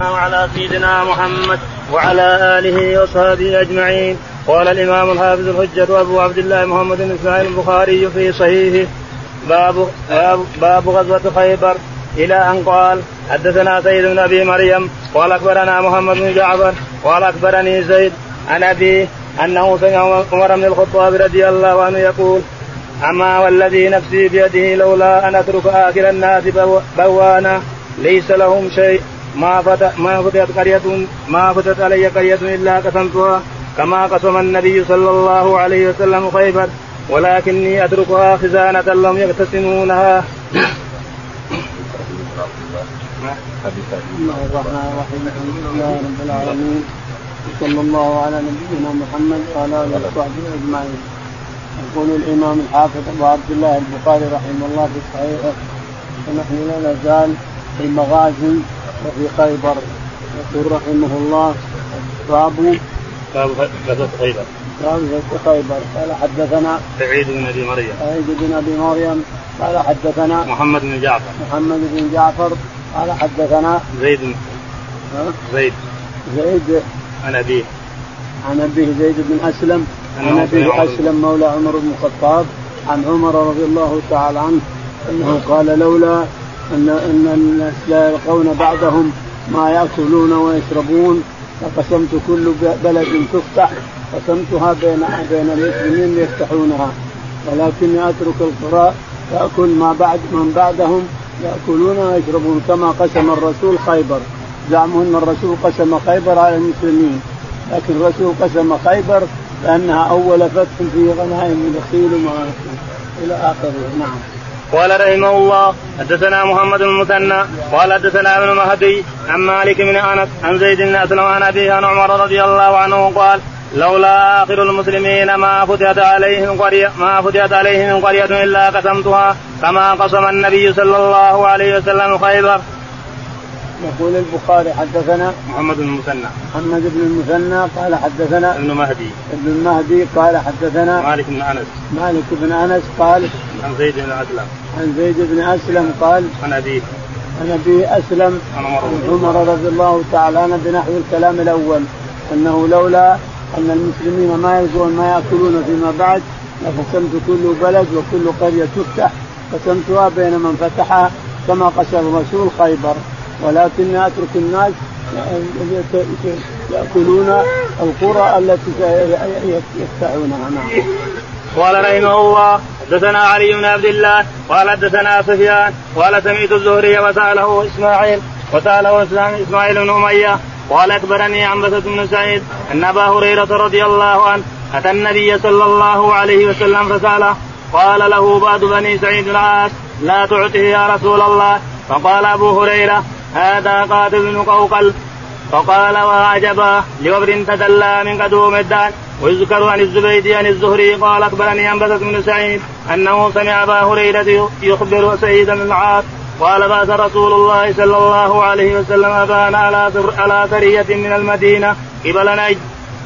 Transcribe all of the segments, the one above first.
وعلى سيدنا محمد وعلى آله وصحبه أجمعين. قال الإمام الحافظ الحجة أبو عبد الله محمد بن إسماعيل البخاري في صحيحه باب باب, غزوة خيبر إلى أن قال حدثنا سيد بن أبي مريم قال أخبرنا محمد بن جعفر قال أخبرني زيد عن ابيه أنه سمع عمر بن الخطاب رضي الله عنه يقول أما والذي نفسي بيده لولا أن أترك آخر الناس بوانا ليس لهم شيء ما فتت ما فتت قرية ما فتت علي قرية إلا قسمتها كما قسم النبي صلى الله عليه وسلم خيبر ولكني أتركها خزانة لهم يقتسمونها. بسم الله الرحمن الرحيم الحمد لله رب العالمين صلى الله على نبينا محمد وعلى اله وصحبه اجمعين. يقول الامام الحافظ ابو عبد الله البخاري رحمه الله في صحيحه ونحن لا نزال في المغازي وفي خيبر يقول رحمه الله باب باب غزوة خيبر. باب غزوة خيبر. قال حدثنا سعيد بن أبي مريم. سعيد بن أبي مريم. قال حدثنا محمد بن جعفر. محمد بن جعفر. قال حدثنا زيد. زيد. زيد. عن أبيه. عن أبيه زيد بن أسلم. عن أبيه أسلم مولى عمر بن الخطاب. عن عمر رضي الله تعالى عنه. أنه قال لولا ان إن الناس لا يلقون بعدهم ما يأكلون ويشربون. فقسمت كل بلد تفتح قسمتها بين بين المسلمين ليفتحونها ولكني أترك القراء تاكل ما بعد من بعدهم يأكلون ويشربون كما قسم الرسول خيبر. زعموا إن الرسول قسم خيبر على المسلمين. لكن الرسول قسم خيبر لأنها أول فتح في غنائم الخيل إلى آخره. نعم. قال رحمه الله حدثنا محمد بن المثنى قال حدثنا ابن مهدي عن مالك بن أنس عن زيد بن أسلم عن ابيه عن عمر رضي الله عنه قال لولا آخر المسلمين ما فتحت عليهم قرية ما فتحت عليهم قرية إلا قسمتها كما قسم النبي صلى الله عليه وسلم خيبر. يقول البخاري حدثنا محمد بن المثنى. محمد بن المثنى قال حدثنا ابن مهدي. ابن المهدي قال حدثنا مالك بن أنس. مالك بن أنس قال عن زيد بن أسلم. عن زيد بن أسلم قال عن ابيه عن ابيه أسلم عن عمر. رضي الله تعالى عنه بنحو الكلام الأول أنه لولا أن المسلمين ما يلقون ما يأكلون فيما بعد لقسمت كل بلد وكل قرية تفتح قسمتها بين من فتحها كما قسم الرسول خيبر. ولكني أترك الناس يأكلون القرى التي يفتحونها. نعم. قال رحمه الله حدثنا علي بن عبد الله قال حدثنا سفيان قال سمعت الزهري وسأله إسماعيل وسأله إسماعيل بن أمية قال أخبرني عنبسة بن سعيد أن أبا هريرة رضي الله عنه أتى النبي صلى الله عليه وسلم فسأله قال له بعض بني سعيد العاص لا تعطه يا رسول الله. فقال أبو هريرة هذا قاتل بن قوقل. فقال وعجبا لوبر تدلى من قدوم الدان ويذكر عن الزبيدي عن الزهري قال أخبرني انبسط بن سعيد أنه سمع أبا هريرة يخبر سيد بن العاص قال بعث رسول الله صلى الله عليه وسلم أبان على على سرية من المدينة قبل نجد.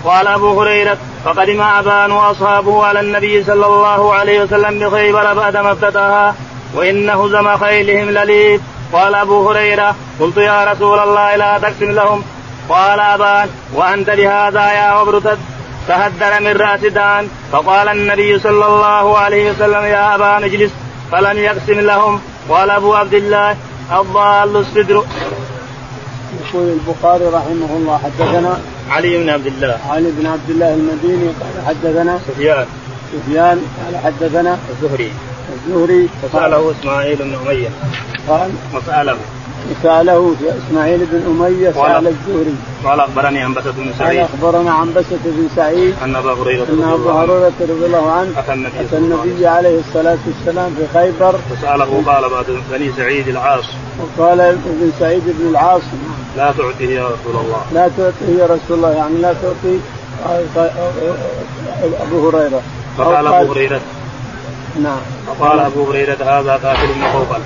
قال أبو هريرة فقدم أبان واصحابه على النبي صلى الله عليه وسلم بخيبر بعد ما افتتها وان هزم خيلهم لليف قال أبو هريرة قلت يا رسول الله لا تقسم لهم. قال أبان وأنت بهذا يا عبر تهدر من رأس دان فقال النبي صلى الله عليه وسلم يا أبا اجلس فلم يقسم لهم. قال أبو عبد الله الضال الصدر. يقول البخاري رحمه الله حدثنا علي بن عبد الله. علي بن عبد الله المديني قال حدثنا سفيان. سفيان قال حدثنا الزهري. الزهري وسأله إسماعيل بن أمية. قال وسأله سأله إسماعيل بن أمية سأل الزهري. قال أخبرني عنبسة بن قال سعيد أخبرنا عنبسة بن سعيد أن أبا هريرة أن رضي ابو الله عنه هريره رضي الله عنه أتى النبي عليه النبي عليه الصلاة والسلام في خيبر. وسأله قال بعد بني سعيد العاص. وقال ابن سعيد بن العاص لا تعطيه يا رسول الله. لا تعطي يا رسول الله يعني لا تعطي أبو هريرة. فقال أبو هريرة. نعم. فقال أبو هريرة هذا قاتل قوقل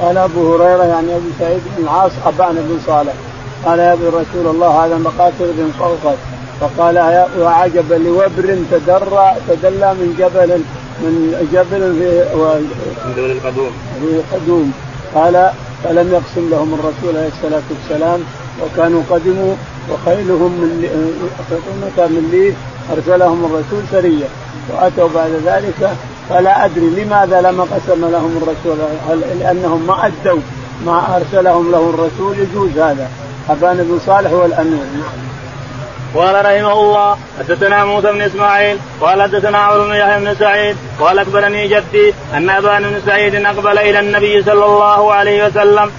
قال أبو هريرة يعني أبو سعيد بن العاص أبان بن صالح. قال يا ابن رسول الله هذا مقاتل بن قوقل فقال يا وعجبا لوبر تدرى تدلى من جبل من جبل في من دول القدوم. في قدوم قال فلم يقسم لهم الرسول عليه الصلاة والسلام. وكانوا قدموا وخيلهم من من ليث أرسلهم الرسول سرية. وأتوا بعد ذلك فلا أدري لماذا لما قسم لهم الرسول لأنهم ما أدوا ما أرسلهم له الرسول يجوز هذا؟ أبان بن صالح هو الأمير. نعم. قال رحمه الله حدثنا موسى بن إسماعيل قال حدثنا عمرو بن يحيى بن سعيد قال أخبرني جدي أن ابان بن سعيد أقبل إلى النبي صلى الله عليه وسلم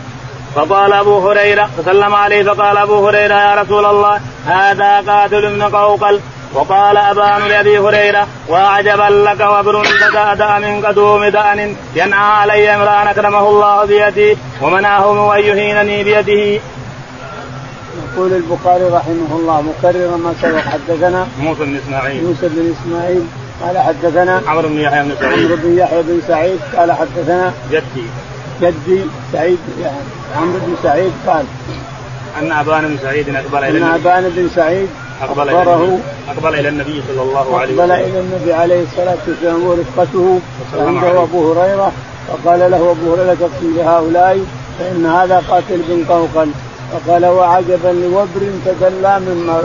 فقال أبو هريرة فسلم عليه فقال أبو هريرة يا رسول الله هذا قاتل ابن قوقل وقال أبان لأبي هريرة وأعجبا لك وبر فتأتأ من قدوم دأن ينعى علي امرأ أكرمه الله بيده ومنعه ان يهينني بيده. يقول البخاري رحمه الله مكررا ما سبق حدثنا موسى بن إسماعيل. موسى بن إسماعيل قال حدثنا عمرو بن يحيى بن سعيد. عمرو بن يحيى بن سعيد قال حدثنا جدي. جدي سعيد يعني عمرو بن سعيد قال أن أبان بن سعيد أقبل إلى أن أبان بن سعيد أقبل أخبره أقبل إلى النبي صلى الله عليه وسلم. اقبل إلى النبي عليه الصلاة والسلام ورفقته عنده أبو هريرة فقال له أبو هريرة تقسم لهؤلاء فإن هذا قاتل بن قوقل. فقال وعجبا لوبر تدلى من ما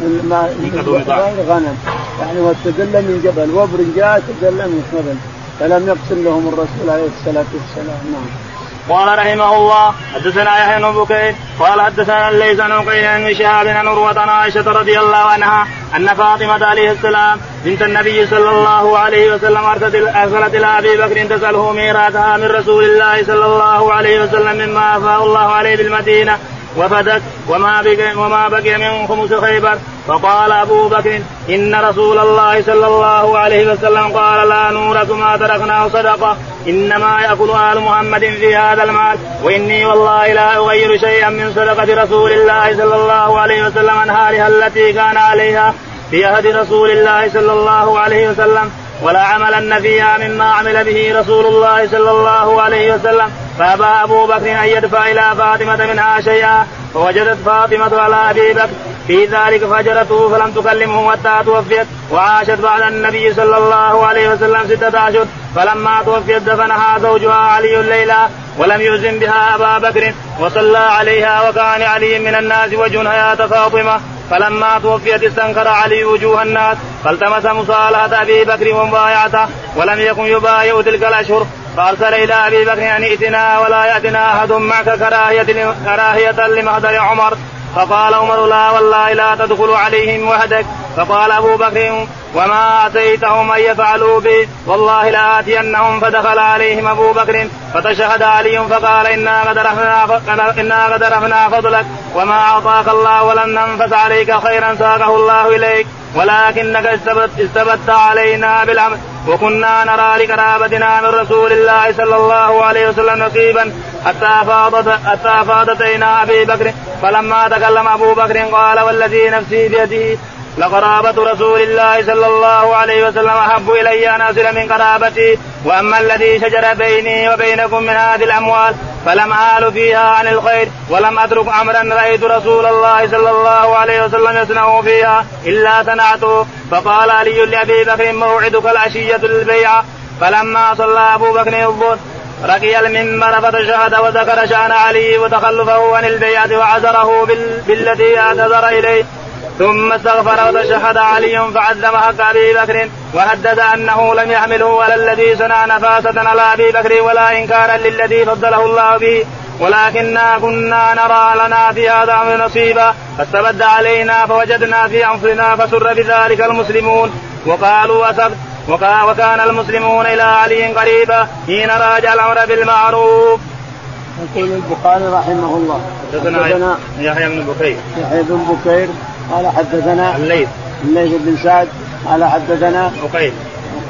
من ما من غنم. يعني واستدل من جبل وبر جاء تدلى من جبل فلم يقسم لهم الرسول عليه الصلاة والسلام. نعم. قال رحمه الله حدثنا يحيى بن بكير قال حدثنا الليث عن عقيل بن شهاب عن عروة عن عائشة رضي الله عنها أن فاطمة عليه السلام بنت النبي صلى الله عليه وسلم أرسلت إلى أبي بكر تسأله ميراثها من رسول الله صلى الله عليه وسلم مما أفاء الله عليه بالمدينة وفدت وما بقي وما بقي من خمس خيبر. فقال أبو بكر إن رسول الله صلى الله عليه وسلم قال لا نورث ما تركناه صدقة. إنما يأكل آل محمد في هذا المال. وإني والله لا أغير شيئا من صدقة رسول الله صلى الله عليه وسلم عن حالها التي كان عليها في عهد رسول الله صلى الله عليه وسلم. ولا عملن فيها مما عمل به رسول الله صلى الله عليه وسلم. فأبى أبو بكر أن يدفع إلى فاطمة منها شيئا فوجدت فاطمة على أبي بكر. في ذلك فجرته فلم تكلمه حتى توفيت وعاشت بعد النبي صلى الله عليه وسلم ستة أشهر فلما توفيت دفنها زوجها علي الليلة ولم يزن بها أبا بكر وصلى عليها وكان علي من الناس وجه حياة فاطمة. فلما توفيت استنكر علي وجوه الناس فالتمس مصالحة أبي بكر ومبايعته ولم يكن يبايع تلك الأشهر. فأرسل إلى أبي بكر أن ائتنا ولا يأتنا أحد معك كراهية كراهية لمهدر عمر. فقال عمر لا والله لا تدخل عليهم وحدك. فقال أبو بكر وما أتيتهم أن يفعلوا بي. والله لاتينهم فدخل عليهم أبو بكر فتشهد علي فقال إنا قد رفنا إنا قد رفنا فضلك. وما أعطاك الله ولم ننفس عليك خيرا ساقه الله إليك. ولكنك استبت علينا بالعمل وكنا نرى لقرابتنا من رسول الله صلى الله عليه وسلم نصيبا حتى فاضت حتى فاضتينا أبي بكر. فلما تكلم أبو بكر قال والذي نفسي بيده لقرابة رسول الله صلى الله عليه وسلم أحب إلي أن أصل من قرابتي وأما الذي شجر بيني وبينكم من هذه الأموال فلم آل فيها عن الخير ولم أترك أمرا رأيت رسول الله صلى الله عليه وسلم يصنع فيها إلا صنعته. فقال علي لأبي بكر موعدك العشية للبيعة فلما صلى أبو بكر الظهر رقي المنبر فتشهد وذكر شأن علي وتخلفه عن البيعة وعذره بالتي اعتذر إليه. ثم استغفر وتشهد علي فعزم حق أبي بكر وهدد أنه لم يحمله على الذي صنع نفاسة على أبي بكر ولا إنكارا للذي فضله الله به. ولكنا كنا نرى لنا في هذا نصيبا. فاستبد علينا فوجدنا في أنفسنا فسر بذلك المسلمون. وقالوا اسبت وكان المسلمون إلى علي قريبا. حين راجع الأمر بالمعروف. يقول البخاري رحمه الله. حدثنا يحيى بن بكير. يحيى بن بكير قال حدثنا الليث. الليث بن سعد قال حدثنا عقيل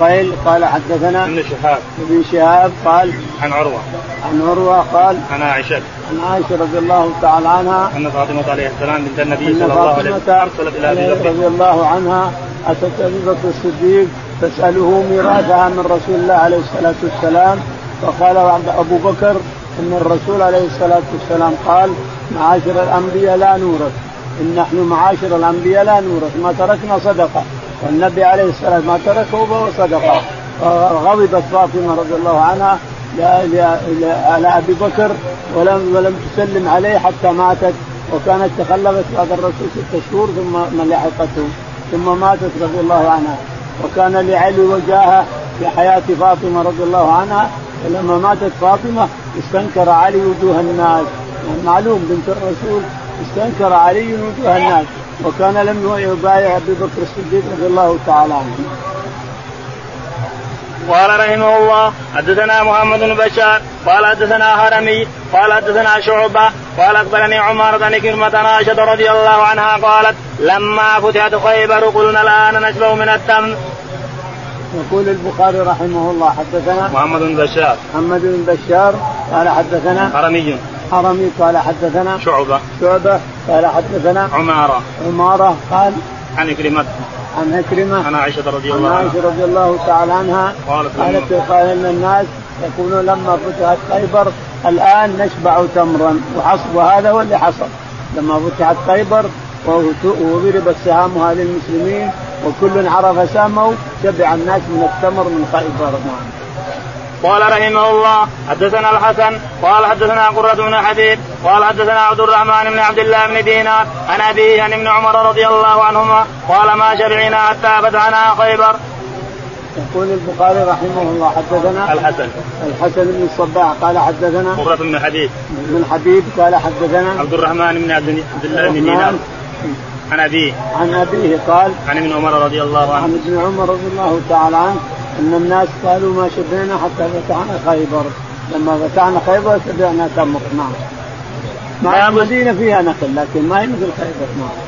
عقيل قال حدثنا ابن شهاب. ابن شهاب قال عن عروة. عن عروة قال عن عائشة. عن عائشة رضي الله تعالى عنها أن فاطمة عليه السلام بنت النبي صلى الله عليه وسلم أرسلت إلى أبي بكر. رضي الله عنها أتت أبي بكر الصديق تسأله ميراثها من رسول الله عليه الصلاة والسلام فقال أبو بكر إن الرسول عليه الصلاة والسلام قال معاشر الأنبياء لا نورث. إن نحن معاشر الأنبياء لا نورث. ما تركنا صدقة. والنبي عليه الصلاة ما تركه فهو صدقة. فغضبت فاطمة رضي الله عنها على أبي بكر ولم ولم تسلم عليه حتى ماتت. وكانت تخلفت بعد الرسول ست شهور ثم لحقته ثم ماتت رضي الله عنها. وكان لعلي وجاهة في حياة فاطمة رضي الله عنها. فلما ماتت فاطمة استنكر علي وجوه الناس معلوم بنت الرسول استنكر علي وجوه الناس وكان لم يبايع أبي بكر الصديق رضي الله تعالى عنه. قال رحمه الله حدثنا محمد بن بشار قال حدثنا هرمي قال حدثنا شعبة قال أخبرني عمر بن كرمة عائشة رضي الله عنها قالت لما فتحت خيبر قلنا الآن نشبه من التمر. يقول البخاري رحمه الله حدثنا محمد بن بشار. محمد بن بشار قال حدثنا هرمي حرمي قال حدثنا شعبة. شعبة قال حدثنا عمارة. عمارة قال عن كلمة عن عكرمة عن عائشة رضي الله عنها. عن عائشة رضي الله تعالى عنها. قالت قالت قال إن الناس يقولون لما فتحت خيبر الآن نشبع تمرا وحصل وهذا هو اللي حصل. لما فتحت خيبر وضربت سهامها للمسلمين وكل عرف سامه شبع الناس من التمر من خيبر نعم. قال رحمه الله حدثنا الحسن قال حدثنا قرة بن حبيب قال حدثنا عبد الرحمن بن عبد الله بن دينار عن أبيه عن ابن عمر رضي الله عنهما قال ما شبعنا حتى فتحنا خيبر. يقول البخاري رحمه الله حدثنا الحسن الحسن بن الصباح قال حدثنا قرة بن حبيب بن حبيب قال حدثنا عبد الرحمن بن عبد الله بن دينار عن أبيه. عن أبيه قال عن ابن عمر رضي الله عنه. عن ابن عمر رضي الله تعالى عنه إن الناس قالوا ما شبعنا حتى فتحنا خيبر. لما فتحنا خيبر شبعنا تمر نعم مع المدينة فيها نخل لكن ما هي مثل خيبر نعم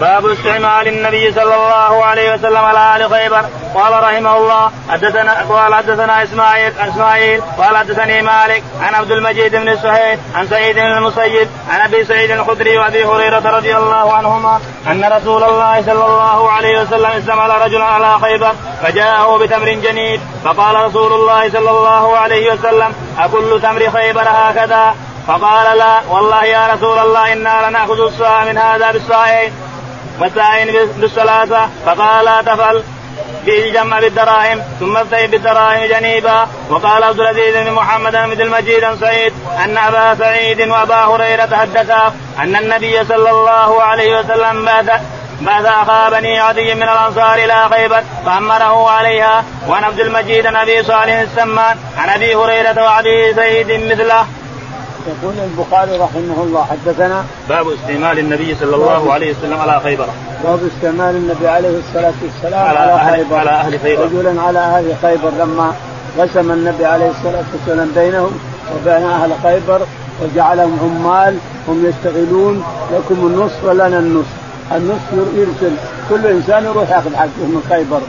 باب استعمال النبي صلى الله عليه وسلم على آل خيبر. قال رحمه الله حدثنا قال حدثنا اسماعيل إسماعيل قال حدثني مالك عن عبد المجيد بن سهيل عن سعيد بن المسيب عن أبي سعيد الخدري وأبي هريرة رضي الله عنهما أن رسول الله صلى الله عليه وسلم استعمل رجلا على خيبر فجاءه بتمر جنيد فقال رسول الله صلى الله عليه وسلم أكل تمر خيبر هكذا؟ فقال لا والله يا رسول الله إنا لنأخذ الساعة من هذا بالساعين والساعين بالثلاثه فقال لا تفعل بالجمع بالدراهم ثم ابتئ بالدراهم جنيبا. وقال عبد العزيز بن محمد بن المجيد عن سعيد أن أبا سعيد وأبا هريرة حدثا أن النبي صلى الله عليه وسلم بعث بعث أخا بني عدي من الأنصار إلى خيبر فأمره عليها. وعن عبد المجيد عن أبي صالح السمان عن أبي هريرة وابي سعيد مثله. يقول البخاري رحمه الله حدثنا باب استعمال النبي صلى الله عليه وسلم على خيبر. باب استعمال النبي عليه الصلاة والسلام على, على أهل خيبر. على أهل خيبر. رجلا على أهل خيبر لما قسم النبي عليه الصلاة والسلام بينهم وبين أهل خيبر وجعلهم عمال هم يشتغلون لكم النصف ولنا النصف. النصف يرسل كل إنسان يروح يأخذ حقه من خيبر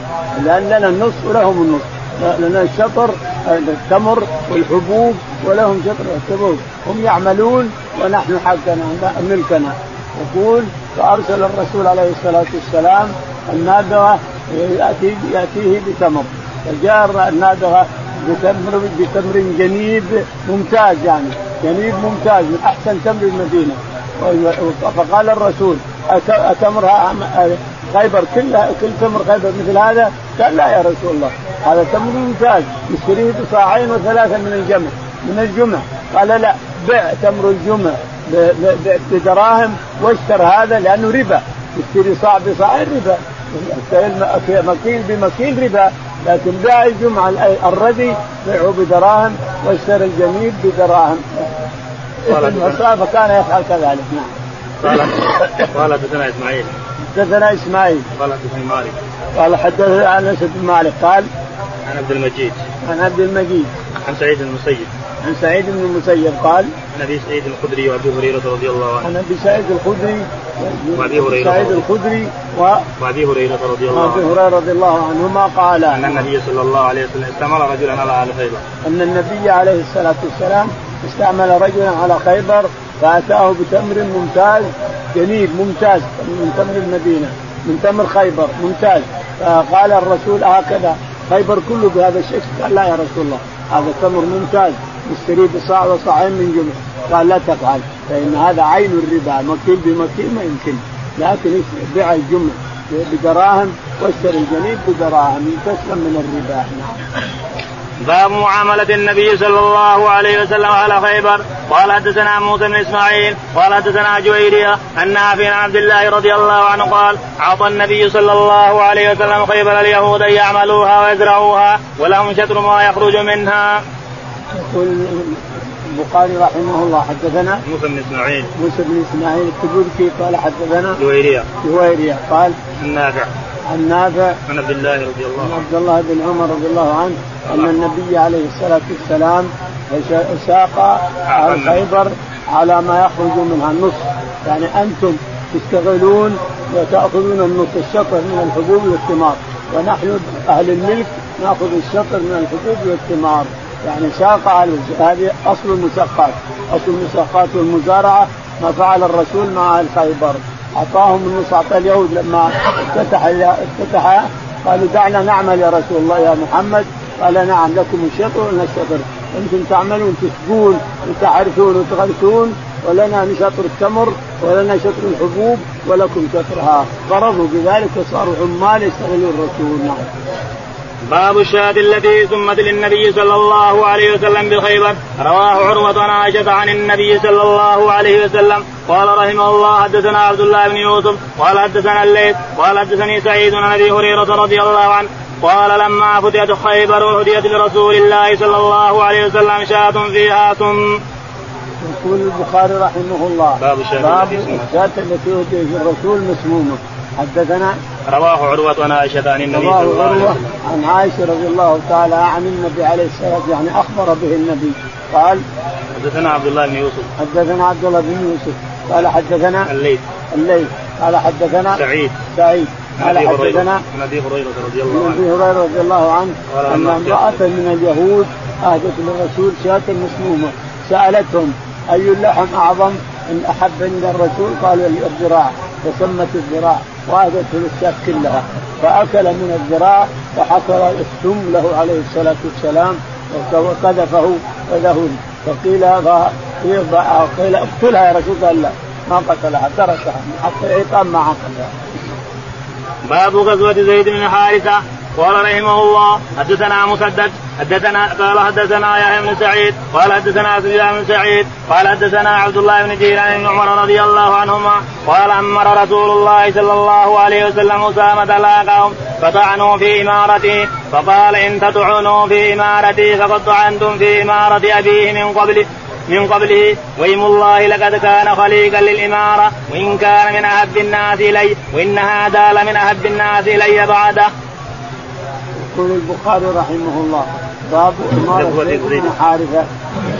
لأن لنا النصف ولهم النصف. لنا الشطر التمر والحبوب ولهم شطر الحبوب هم يعملون ونحن حقنا ملكنا. يقول فأرسل الرسول عليه الصلاة والسلام النابغه يأتي يأتيه بتمر. فجاء النابغه بتمر بتمر جنيب ممتاز يعني جنيب ممتاز من أحسن تمر المدينة. فقال الرسول أتمر خيبر كلها كل تمر خيبر مثل هذا؟ قال لا يا رسول الله هذا تمر ممتاز نشتريه بصاعين وثلاثة من الجمع من الجمع. قال لا بع تمر الجمع بدراهم واشتر هذا لأنه ربا. يشتري صاع بصاعين ربا. مكيل بمكيل ربا. لكن باع الجمعة الردي بيعه بدراهم واشترى الجميل بدراهم. فكان يفعل كذلك. نعم. قال قال حدثنا إسماعيل. حدثنا إسماعيل. قال حدثني مالك. قال حدثنا أنس بن مالك. قال عن عبد المجيد. عن عبد المجيد. عن سعيد بن المسيب. عن سعيد بن المسيب قال عن أبي سعيد الخدري وأبي هريرة رضي الله عنه. عن أبي سعيد الخدري وأبي هريرة سعيد الخدري و وأبي هريرة رضي الله عنه. وابي هريرة رضي الله عنهما قال أن النبي صلى الله عليه وسلم استعمل رجلا على أهل خيبر. أن النبي عليه الصلاة والسلام استعمل رجلا على خيبر فأتاه بتمر ممتاز جنيب ممتاز. من تمر المدينة من تمر خيبر ممتاز. فقال الرسول هكذا. خيبر كله بهذا الشكل. قال لا يا رسول الله هذا تمر ممتاز. نشتريه بصاع وصاعين من جمع قال لا تفعل فإن هذا عين الربا. مكيل بمكيل ما يمكن. لكن بيع الجمع بدراهم واشتري الجنيب بدراهم. تسلم من الربا. نعم. باب معاملة النبي صلى الله عليه وسلم على خيبر. قال حدثنا موسى بن إسماعيل قال حدثنا جويرية أن عن عبد الله رضي الله عنه قال أعطى النبي صلى الله عليه وسلم خيبر اليهود أن يعملوها ويزرعوها ولهم شطر ما يخرج منها. يقول البخاري رحمه الله حدثنا موسى بن إسماعيل. موسى بن إسماعيل التبوذكي قال حدثنا جويرية. جويرية قال النافع عن نافع عن عبد الله رضي الله عنه. عن عبد الله بن عمر رضي الله عنه أن النبي عليه الصلاة والسلام ساق على خيبر على ما يخرج منها النصف يعني أنتم تشتغلون وتأخذون النصف الشطر من الحبوب والثمار. ونحن أهل الملك نأخذ الشطر من الحبوب والثمار. يعني ساق على هذه أصل المساقات. أصل المساقات والمزارعة ما فعل الرسول مع الخيبر. أعطاهم النص اعطى اليهود لما افتتح افتتح قالوا دعنا نعمل يا رسول الله يا محمد. قال نعم لكم الشطر ولنا الشطر أنتم تعملون تسقون وتعرفون وتغرسون ولنا شطر التمر ولنا شطر الحبوب ولكم شطرها. فرضوا بذلك وصاروا عمال يستغلون الرسول. نعم. باب الشاة التي سمت للنبي صلى الله عليه وسلم بخيبر رواه عروة عن عائشة عن النبي صلى الله عليه وسلم. قال رحمه الله حدثنا عبد الله بن يوسف قال حدثنا الليث قال حدثني سعيد عن أبي هريرة رضي الله عنه قال لما فتحت خيبر هديت لرسول الله صلى الله عليه وسلم شاة فيها ثم يقول البخاري رحمه الله باب الشاة باب الشاة التي هديت للرسول مسمومة حدثنا رواه عروة عن عائشة عن النبي صلى الله عليه وسلم. عن عائشة رضي الله تعالى عن النبي عليه الصلاة والسلام يعني أخبر به النبي. قال حدثنا عبد الله بن يوسف. حدثنا عبد الله بن يوسف. قال حدثنا الليث. الليث. قال حدثنا سعيد. سعيد. قال حدثنا عن أبي هريرة رضي الله عن عنه. ابي هريرة رضي الله عنه أن امرأة من اليهود أهدت للرسول شاة مسمومة. سألتهم أي اللحم أعظم؟ إن أحب عند الرسول؟ قالوا الذراع. فسمت الذراع واهدت للشاة كلها. فأكل من الذراع فحصل السم له عليه الصلاة والسلام وقذفه فذهل فقيل قيل اقتلها يا رسول الله ما قتلها تركها حتى العقاب ما عقلها باب غزوة زيد بن حارثة. قال رحمه الله حدثنا مسدد حدثنا قال حدثنا يحيى بن سعيد قال حدثنا سفيان بن سعيد قال حدثنا عبد الله بن جيران بن عمر رضي الله عنهما قال أمر رسول الله صلى الله عليه وسلم أسامة لاقاهم فطعنوا في امارته فقال إن تطعنوا في إمارتي فقد طعنتم في إمارة أبيه من قبل من قبله وإيم الله لقد كان خليقا للإمارة. وإن كان من أحب الناس إلي وإن هذا لمن أحب الناس إلي بعده. يقول البخاري رحمه الله باب إمارة زيد بن حارثة.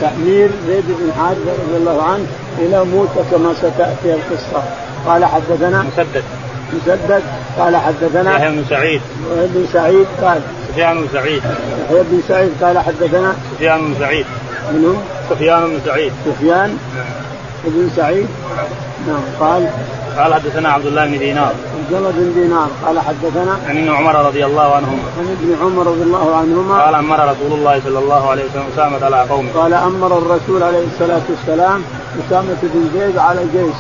تأمير زيد بن حارثة رضي الله عنه إلى موسى كما ستأتي القصة. قال حدثنا مسدد. مسدد. قال حدثنا يحيى بن سعيد. بن سعيد قال سفيان بن سعيد. يحيى بن سعيد قال حدثنا سفيان بن سعيد. منهم سفيان بن سعيد. سفيان بن سعيد. نعم قال. قال حدثنا عبد الله بن دينار. عبد الله بن دينار قال حدثنا. عن ابن عمر رضي الله عنهما. عن ابن عمر رضي الله عنهما. قال أمر رسول الله صلى الله عليه وسلم أسامة على قومه. قال أمر الرسول عليه الصلاة والسلام أسامة بن زيد على الجيش.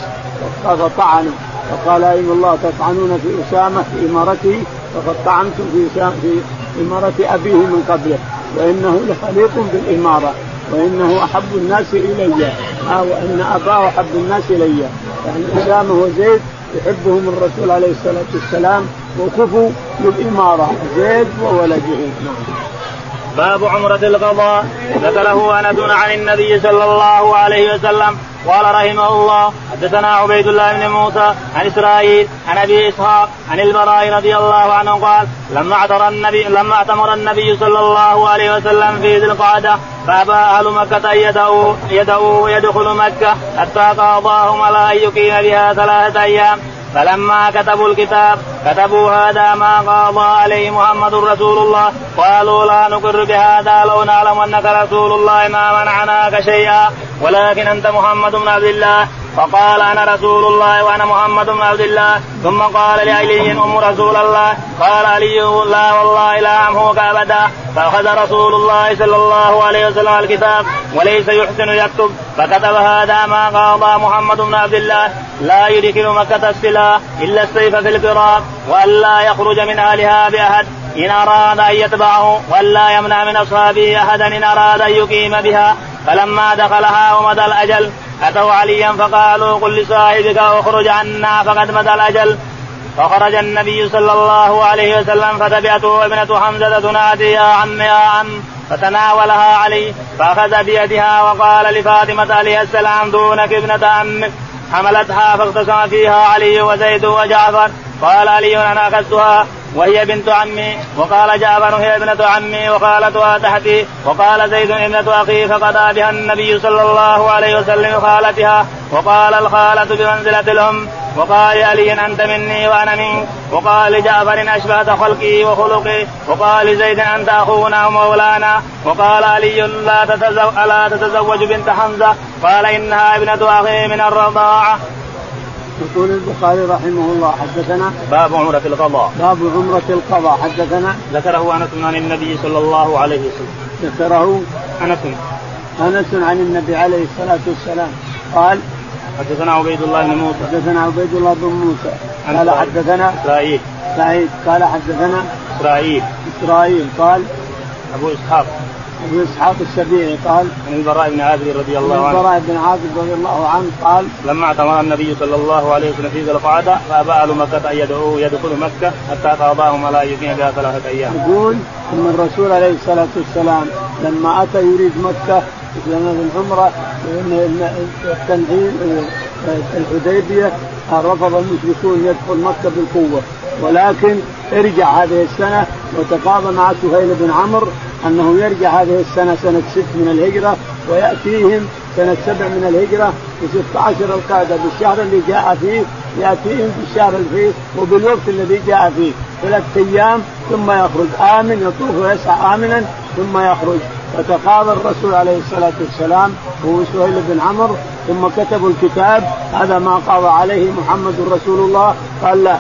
فطعنوا فقال ايم الله تطعنون في أسامة في امارته فقد طعنتم في في إمارة أبيه من قبله وإنه لخليق بالإمارة. وإنه أحب الناس إلي آه وإن أباه أحب الناس إلي يعني إسامة وزيد يحبهم الرسول عليه الصلاة والسلام وكفوا للاماره زيد وولده نعم. باب عمرة القضاء. ذكره انس عن النبي صلى الله عليه وسلم. قال رحمه الله حدثنا عبيد الله بن موسى عن إسرائيل عن أبي إسحاق عن البراء رضي الله عنه قال لما أعتمر النبي لما أعتمر النبي صلى الله عليه وسلم في ذي القعدة فأبى أهل مكة أن يدعوا يدعوا ويدخل مكة حتى قاضاهم على ان يقيم بها ثلاثة أيام. فلما كتبوا الكتاب كتبوا هذا ما قاضى عليه محمد رسول الله. قالوا لا نقر بهذا لو نعلم أنك رسول الله ما منعناك شيئا. ولكن أنت محمد بن عبد الله. فقال أنا رسول الله وأنا محمد بن عبد الله. ثم قال لعلي أم رسول الله. قال علي لا والله لا أمحوك أبدا. فأخذ رسول الله صلى الله عليه وسلم الكتاب وليس يحسن يكتب. فكتب هذا ما قاضى محمد بن عبد الله. لا يدخل مكة السلاح إلا السيف في الفراق وألا يخرج من أهلها بأحد إن أراد أن يتبعه ولا يمنع من أصحابه أحدا إن أراد أن يقيم بها. فلما دخلها ومدى الأجل أتوا عليا فقالوا قل لصاحبك اخرج عنا فقد مدى الأجل. فخرج النبي صلى الله عليه وسلم فتبعته ابنة حمزة تنادي يا عم يا عم. فتناولها علي فأخذ بيدها وقال لفاطمة عليه السلام دونك ابنة عمك. حملتها فاقتسم فيها علي وزيد وجعفر. قال علي أنا أخذتها. وهي بنت عمي وقال جعفر هي ابنة عمي وخالتها تحتي وقال زيد ابنة أخي فقضى بها النبي صلى الله عليه وسلم خالتها وقال الخالة بمنزلة الأم وقال علي أنت مني وأنا منك وقال لجعفر أشبهت خلقي وخلقي وقال زيد أنت أخونا ومولانا وقال علي لا تتزوج, لا تتزوج بنت حمزة قال إنها ابنة أخي من الرضاعة. يقول البخاري رحمه الله حدثنا باب عمرة القضاء. باب عمرة القضاء حدثنا ذكره أنس عن النبي صلى الله عليه وسلم. ذكره أنس. أنس عن النبي عليه الصلاة والسلام. قال حدثنا عبيد الله بن موسى. حدثنا عبيد الله بن موسى. قال حدثنا إسرائيل. سعيد. قال حدثنا إسرائيل. إسرائيل. قال أبو إسحاق. ابن إسحاق السبيعي قال عن البراء بن عازب رضي الله عنه البراء بن عازب رضي الله عنه قال لما اعتمر النبي صلى الله عليه وسلم في ذي القعدة فأبى أهل مكة أن يدعوه يدخل مكة حتى قاضاهم على يقيم بها ثلاثة أيام. يقول إن الرسول عليه الصلاة والسلام لما أتى يريد مكة لما العمرة التنعيم الحديبية رفض المشركون يدخل مكة بالقوة ولكن ارجع هذه السنة وتقاضى مع سهيل بن عمرو أنه يرجع هذه السنة سنة ست من الهجرة ويأتيهم سنة سبع من الهجرة في 16 القادة بالشهر اللي جاء فيه يأتيهم في الشهر فيه وبالوقت الذي جاء فيه. ثلاث أيام ثم يخرج آمن يطوف ويسعى آمنا ثم يخرج. فتقاضى الرسول عليه الصلاة والسلام هو سهيل بن عمرو ثم كتبوا الكتاب هذا ما قضى عليه محمد رسول الله. قال لا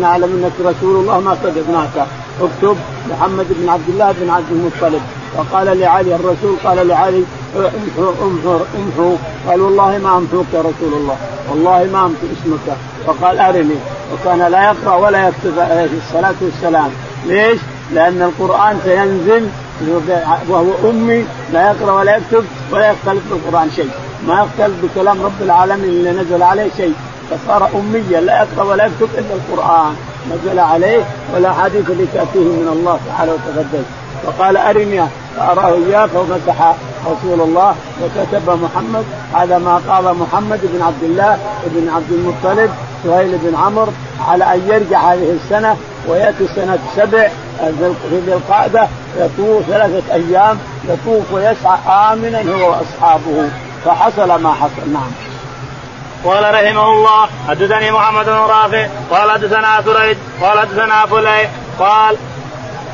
نعلم أنك رسول الله ما كتبناك. اكتب محمد بن عبد الله بن عبد المطلب. وقال لعلي الرسول قال لعلي امحو امحو امحو. قال والله ما أمحوك يا رسول الله. والله ما أمحو اسمك. فقال أرني. وكان لا يقرأ ولا يكتب عليه الصلاة والسلام. ليش؟ لأن القرآن سينزل وهو أمي لا يقرأ ولا يكتب ولا يختلف بالقرآن شيء. ما يختلف بكلام رب العالمين اللي نزل عليه شيء. فصار اميا لا يقرأ ولا يكتب إلا القرآن. نزل عليه والاحاديث اللي تاتيه من الله تعالى وتقدس فقال أرني فأراه إياه فمسح رسول الله وكتب محمد. هذا ما قال محمد بن عبد الله بن عبد المطلب سهيل بن عمرو على أن يرجع هذه السنة ويأتي سنة سبع في ذي القعدة يطوف ثلاثة أيام يطوف ويسعى آمنا هو وأصحابه فحصل ما حصل نعم. قال رحمه الله حدثني محمد بن رافع قال حدثنا سريج قال حدثنا فلي قال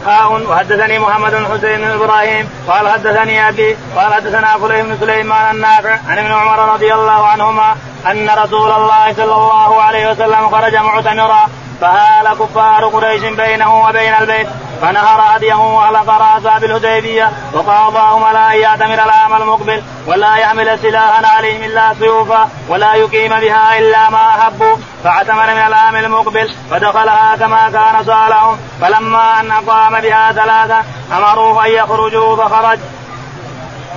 حاء وحدثني محمد بن حسين بن إبراهيم قال حدثني أبي قال حدثنا فلي بن سليمان النافع عن ابن عمر رضي الله عنهما أن رسول الله صلى الله عليه وسلم خرج معتمرا فهال كفار قريش بينه وبين البيت فنهر هديه واهلك راسا بالهديبيه وقاضاهم على ان يعتمر العام المقبل ولا يحمل سلاحا عليهم إلا سيوفا ولا يقيم بها إلا ما احبوا فاعتمر من العام المقبل فدخلها كما كان سالهم فلما أن اقام بها ثلاثة امروه أن يخرجوا فخرج.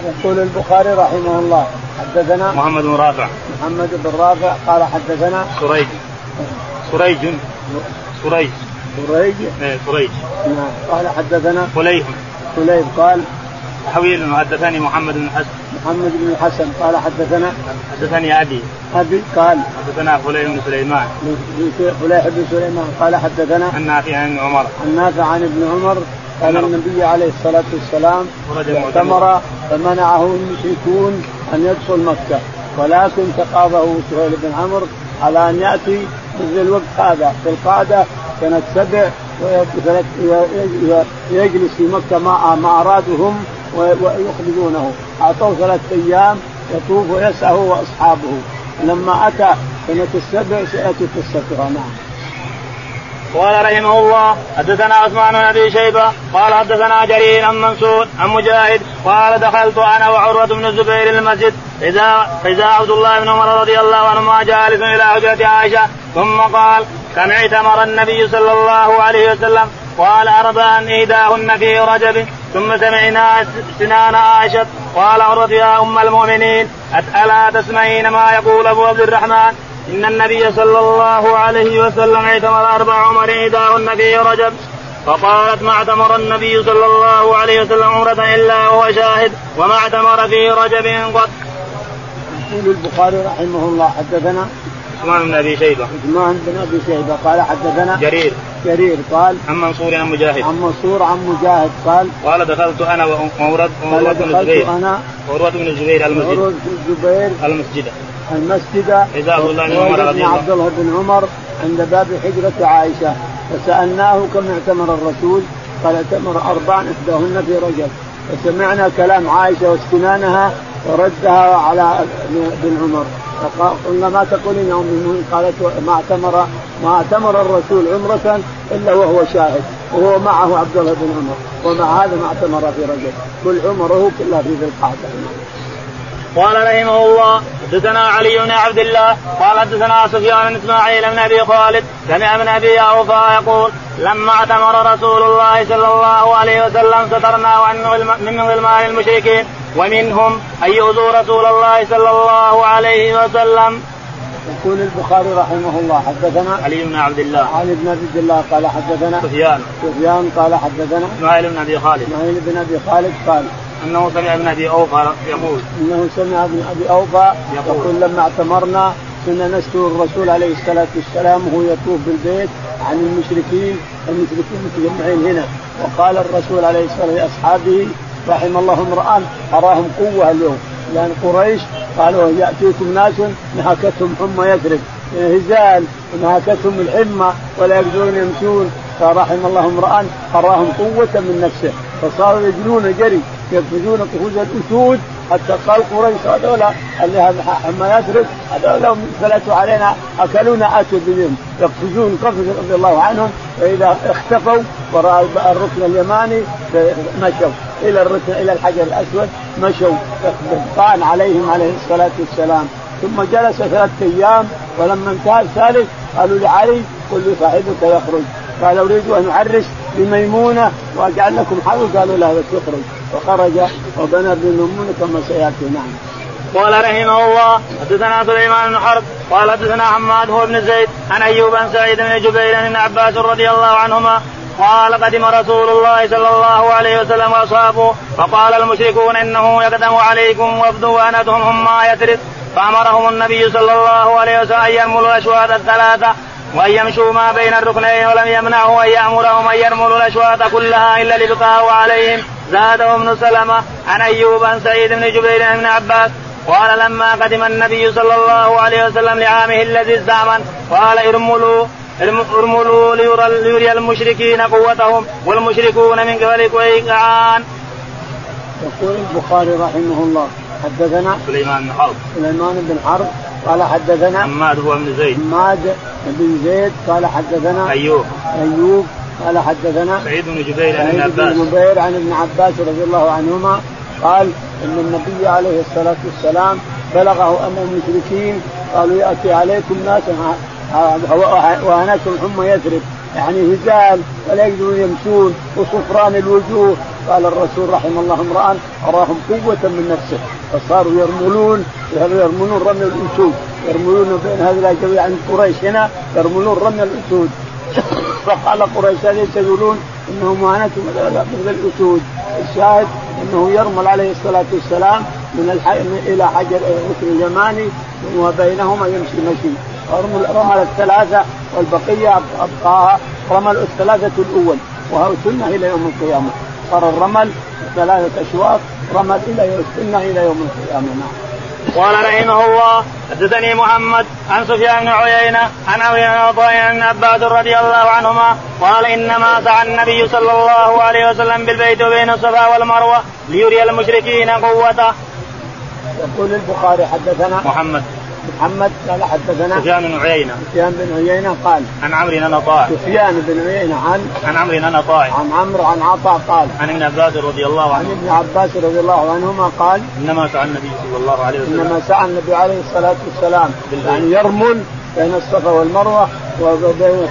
يقول البخاري رحمه الله حدثنا محمد بن رافع. محمد بن رافع قال حدثنا سريج. سريج سريج سريج إيه سريج نعم. قال حدثنا فليح فليح قال حويل حدثني محمد بن حسن. محمد بن الحسن قال حدثنا حدثني أبي. أبي قال حدثنا فليح بن سليمان. فليح بن سليمان قال حدثنا عن نافع عن عمر. عن نافع عن ابن عمر قال النبي عليه الصلاة والسلام اعتمر فمنعه المشركون أن يدخل مكة. ولكن تقاضه سهيل بن عمرو على أن يأتي مثل الوقت هذا. في القعدة سنة سبع ويجلس في مكة ما ما أرادوا هم ويخرجونه. أعطوه ثلاثة أيام يطوف ويسعى هو وأصحابه. لما أتى سنة السبع سيأتي قصتها نعم قال رحمه الله حدثنا عثمان بن أبي شيبة قال حدثنا جرير عن منصور عن مجاهد قال دخلت أنا وعروة بن الزبير المسجد اذا اذا عبد الله بن عمر رضي الله عنهما جالس إلى حجرة عائشة ثم قال كم اعتمر النبي صلى الله عليه وسلم قال أربعا إيداهن في رجب ثم سمعنا سنان عائشة قال عروة يا أم المؤمنين ألا تسمعين ما يقول أبو عبد الرحمن؟ إن النبي صلى الله عليه وسلم اعتمر أربع عمر إيداهن في رجب فقالت ما اعتمر النبي صلى الله عليه وسلم عمرة إلا وهو شاهد وما اعتمر في رجب قط. يقول البخاري رحمه الله حدثنا عثمان بن أبي شيبة. عثمان بن أبي شيبة قال حدثنا جرير. جرير قال عن منصور عن مجاهد. عن منصور عن مجاهد قال قال دخلت أنا وعروه بن الزبير. أنا وعروه بن الزبير المسجد. عروه بن الزبير. المسجد. المسجد إذا عبد الله بن عمر عند باب حجرة عائشة. فسألناه كم اعتمر الرسول؟ قال اعتمر أربعا إحداهن في رجب. فسمعنا كلام عائشة واستنانها وردها على بن عمر. قلنا ما تقولين يا أم قالت ما اعتمر ما اعتمر الرسول عمرة إلا وهو شاهد. وهو معه عبد الله بن عمر. ومع هذا ما اعتمر في رجب. كل عمره كلها في ذي القعدة. قال رحمه الله حدثنا علي بن عبد الله قال حدثنا سفيان بن إسماعيل بن أبي خالد سمع من أبي أوفى يقول لما اعتمر رسول الله صلى الله عليه وسلم سترنا عن من غلمان المشركين ومنهم أن يؤذوا رسول الله صلى الله عليه وسلم. يقول البخاري رحمه الله حدثنا علي بن عبد الله. علي بن عبد الله قال حدثنا سفيان. سفيان قال حدثنا إسماعيل بن أبي خالد. إسماعيل بن أبي خالد قال أنه سمع ابن أبي أوفى يقول. أنه سمع ابن أبي أوفى يقول, يقول لما اعتمرنا كنا نستر الرسول عليه الصلاة والسلام وهو يطوف بالبيت عن المشركين المشركين متجمعين هنا. وقال الرسول عليه الصلاة والسلام لأصحابه رحم الله امرأ أراهم قوة اليوم. لأن قريش قالوا يأتيكم ناس نهكتهم حمى يثرب. هزال ونهكتهم الحمى ولا يقدرون يمشون. فرحم الله امرأ أراهم قوة من نفسه. فصاروا يجرون جري يقفزون قفوز الأسود حتى قال قريش هذولا اللي حما يثرب هذولا فلتوا علينا أكلونا اتوا بهم. يقفزون قفز رضي الله عنهم فإذا اختفوا وراء الركن اليماني مشوا إلى الركن إلى الحجر الأسود مشوا. طعن عليهم عليه الصلاة والسلام. ثم جلس ثلاثة أيام ولما انتهى الثالث قالوا لعلي قل لصاحبك يخرج. قال أريد أن اعرس بميمونة واجعل لكم حل قالوا لا بس وخرج وبنى بميمونه كما سيأتي نعم. قال رحمه الله حدثنا سليمان بن حرب قال حدثنا حماد هو بن زيد عن أيوب بن سعيد بن جبير بن عباس رضي الله عنهما قال قدم رسول الله صلى الله عليه وسلم وأصحابه فقال المشركون إنه يقدم عليكم وفد وانتهم هم ما يثرب فأمرهم النبي صلى الله عليه وسلم أن يرملوا الاشواط الثلاثة وأن يمشوا ما بين الركنين ولم يمنعه أن يأمرهم أن يرملوا الأشواط كلها إلا لبقاه عليهم زاده ابن سلمة عن أيوب عن سعيد بن جبير بن عباس قال لما قدم النبي صلى الله عليه وسلم لعامه الذي استعمل قال ارملوا ارملوا ليري المشركين قوتهم والمشركون من قبل كيعان. يقول البخاري رحمه الله حدثنا سليمان بن حرب. سليمان بن حرب قال حدثنا حماد هو بن زيد. حماد بن زيد قال حدثنا أيوب. أيوب قال حدثنا سعيد بن جبير عن ابن عباس. بن جبير عن ابن عباس رضي الله عنهما قال إن النبي عليه الصلاة والسلام بلغه أن المشركين قالوا يأتي عليكم ناس واناتهم حمى يثرب. يعني هزال ولا يقدرون يمشون وصفران الوجوه. قال الرسول رحم الله امرأ أراهم قوة من نفسه. فصاروا يرملون. يرملون رمي الأسود. يرملون بين هذه الجميع عند قريش هنا. يرملون رمي الأسود. فقال قريش أليس يقولون إنه معاناتهم مثل الأسود. الشاهد إنه يرمل عليه الصلاة والسلام من الحي إلى حجر الركن اليماني وبينهما يمشي مشي. رمل الثلاثة والبقية أبقاها رمل الثلاثة الأول وهو سنة إلى يوم القيامة صار الرمل ثلاثة أشواط رمل إلى سنة إلى يوم القيامة نعم. قال رحمه الله حدثني محمد عن سفيان بن عيينة عن أبي عن عباد رضي الله عنهما قال إنما سعى النبي صلى الله عليه وسلم بالبيت بين الصفا والمروة ليري المشركين قوته. يقول البخاري حدثنا محمد محمد قال حدثنا سفيان بن عيينة. سفيان بن عيينة قال عن عمرو بن طاع سفيان بن عيينة عن عن عمرو بن طاع عن عمرو عن عطاء قال عن ابن عباس رضي الله عنه. عن ابن عباس رضي الله عنهما قال إنما سعى النبي صلى الله عليه وسلم. إنما سعى النبي عليه الصلاة والسلام يعني يرمل بين الصفا والمروة وبين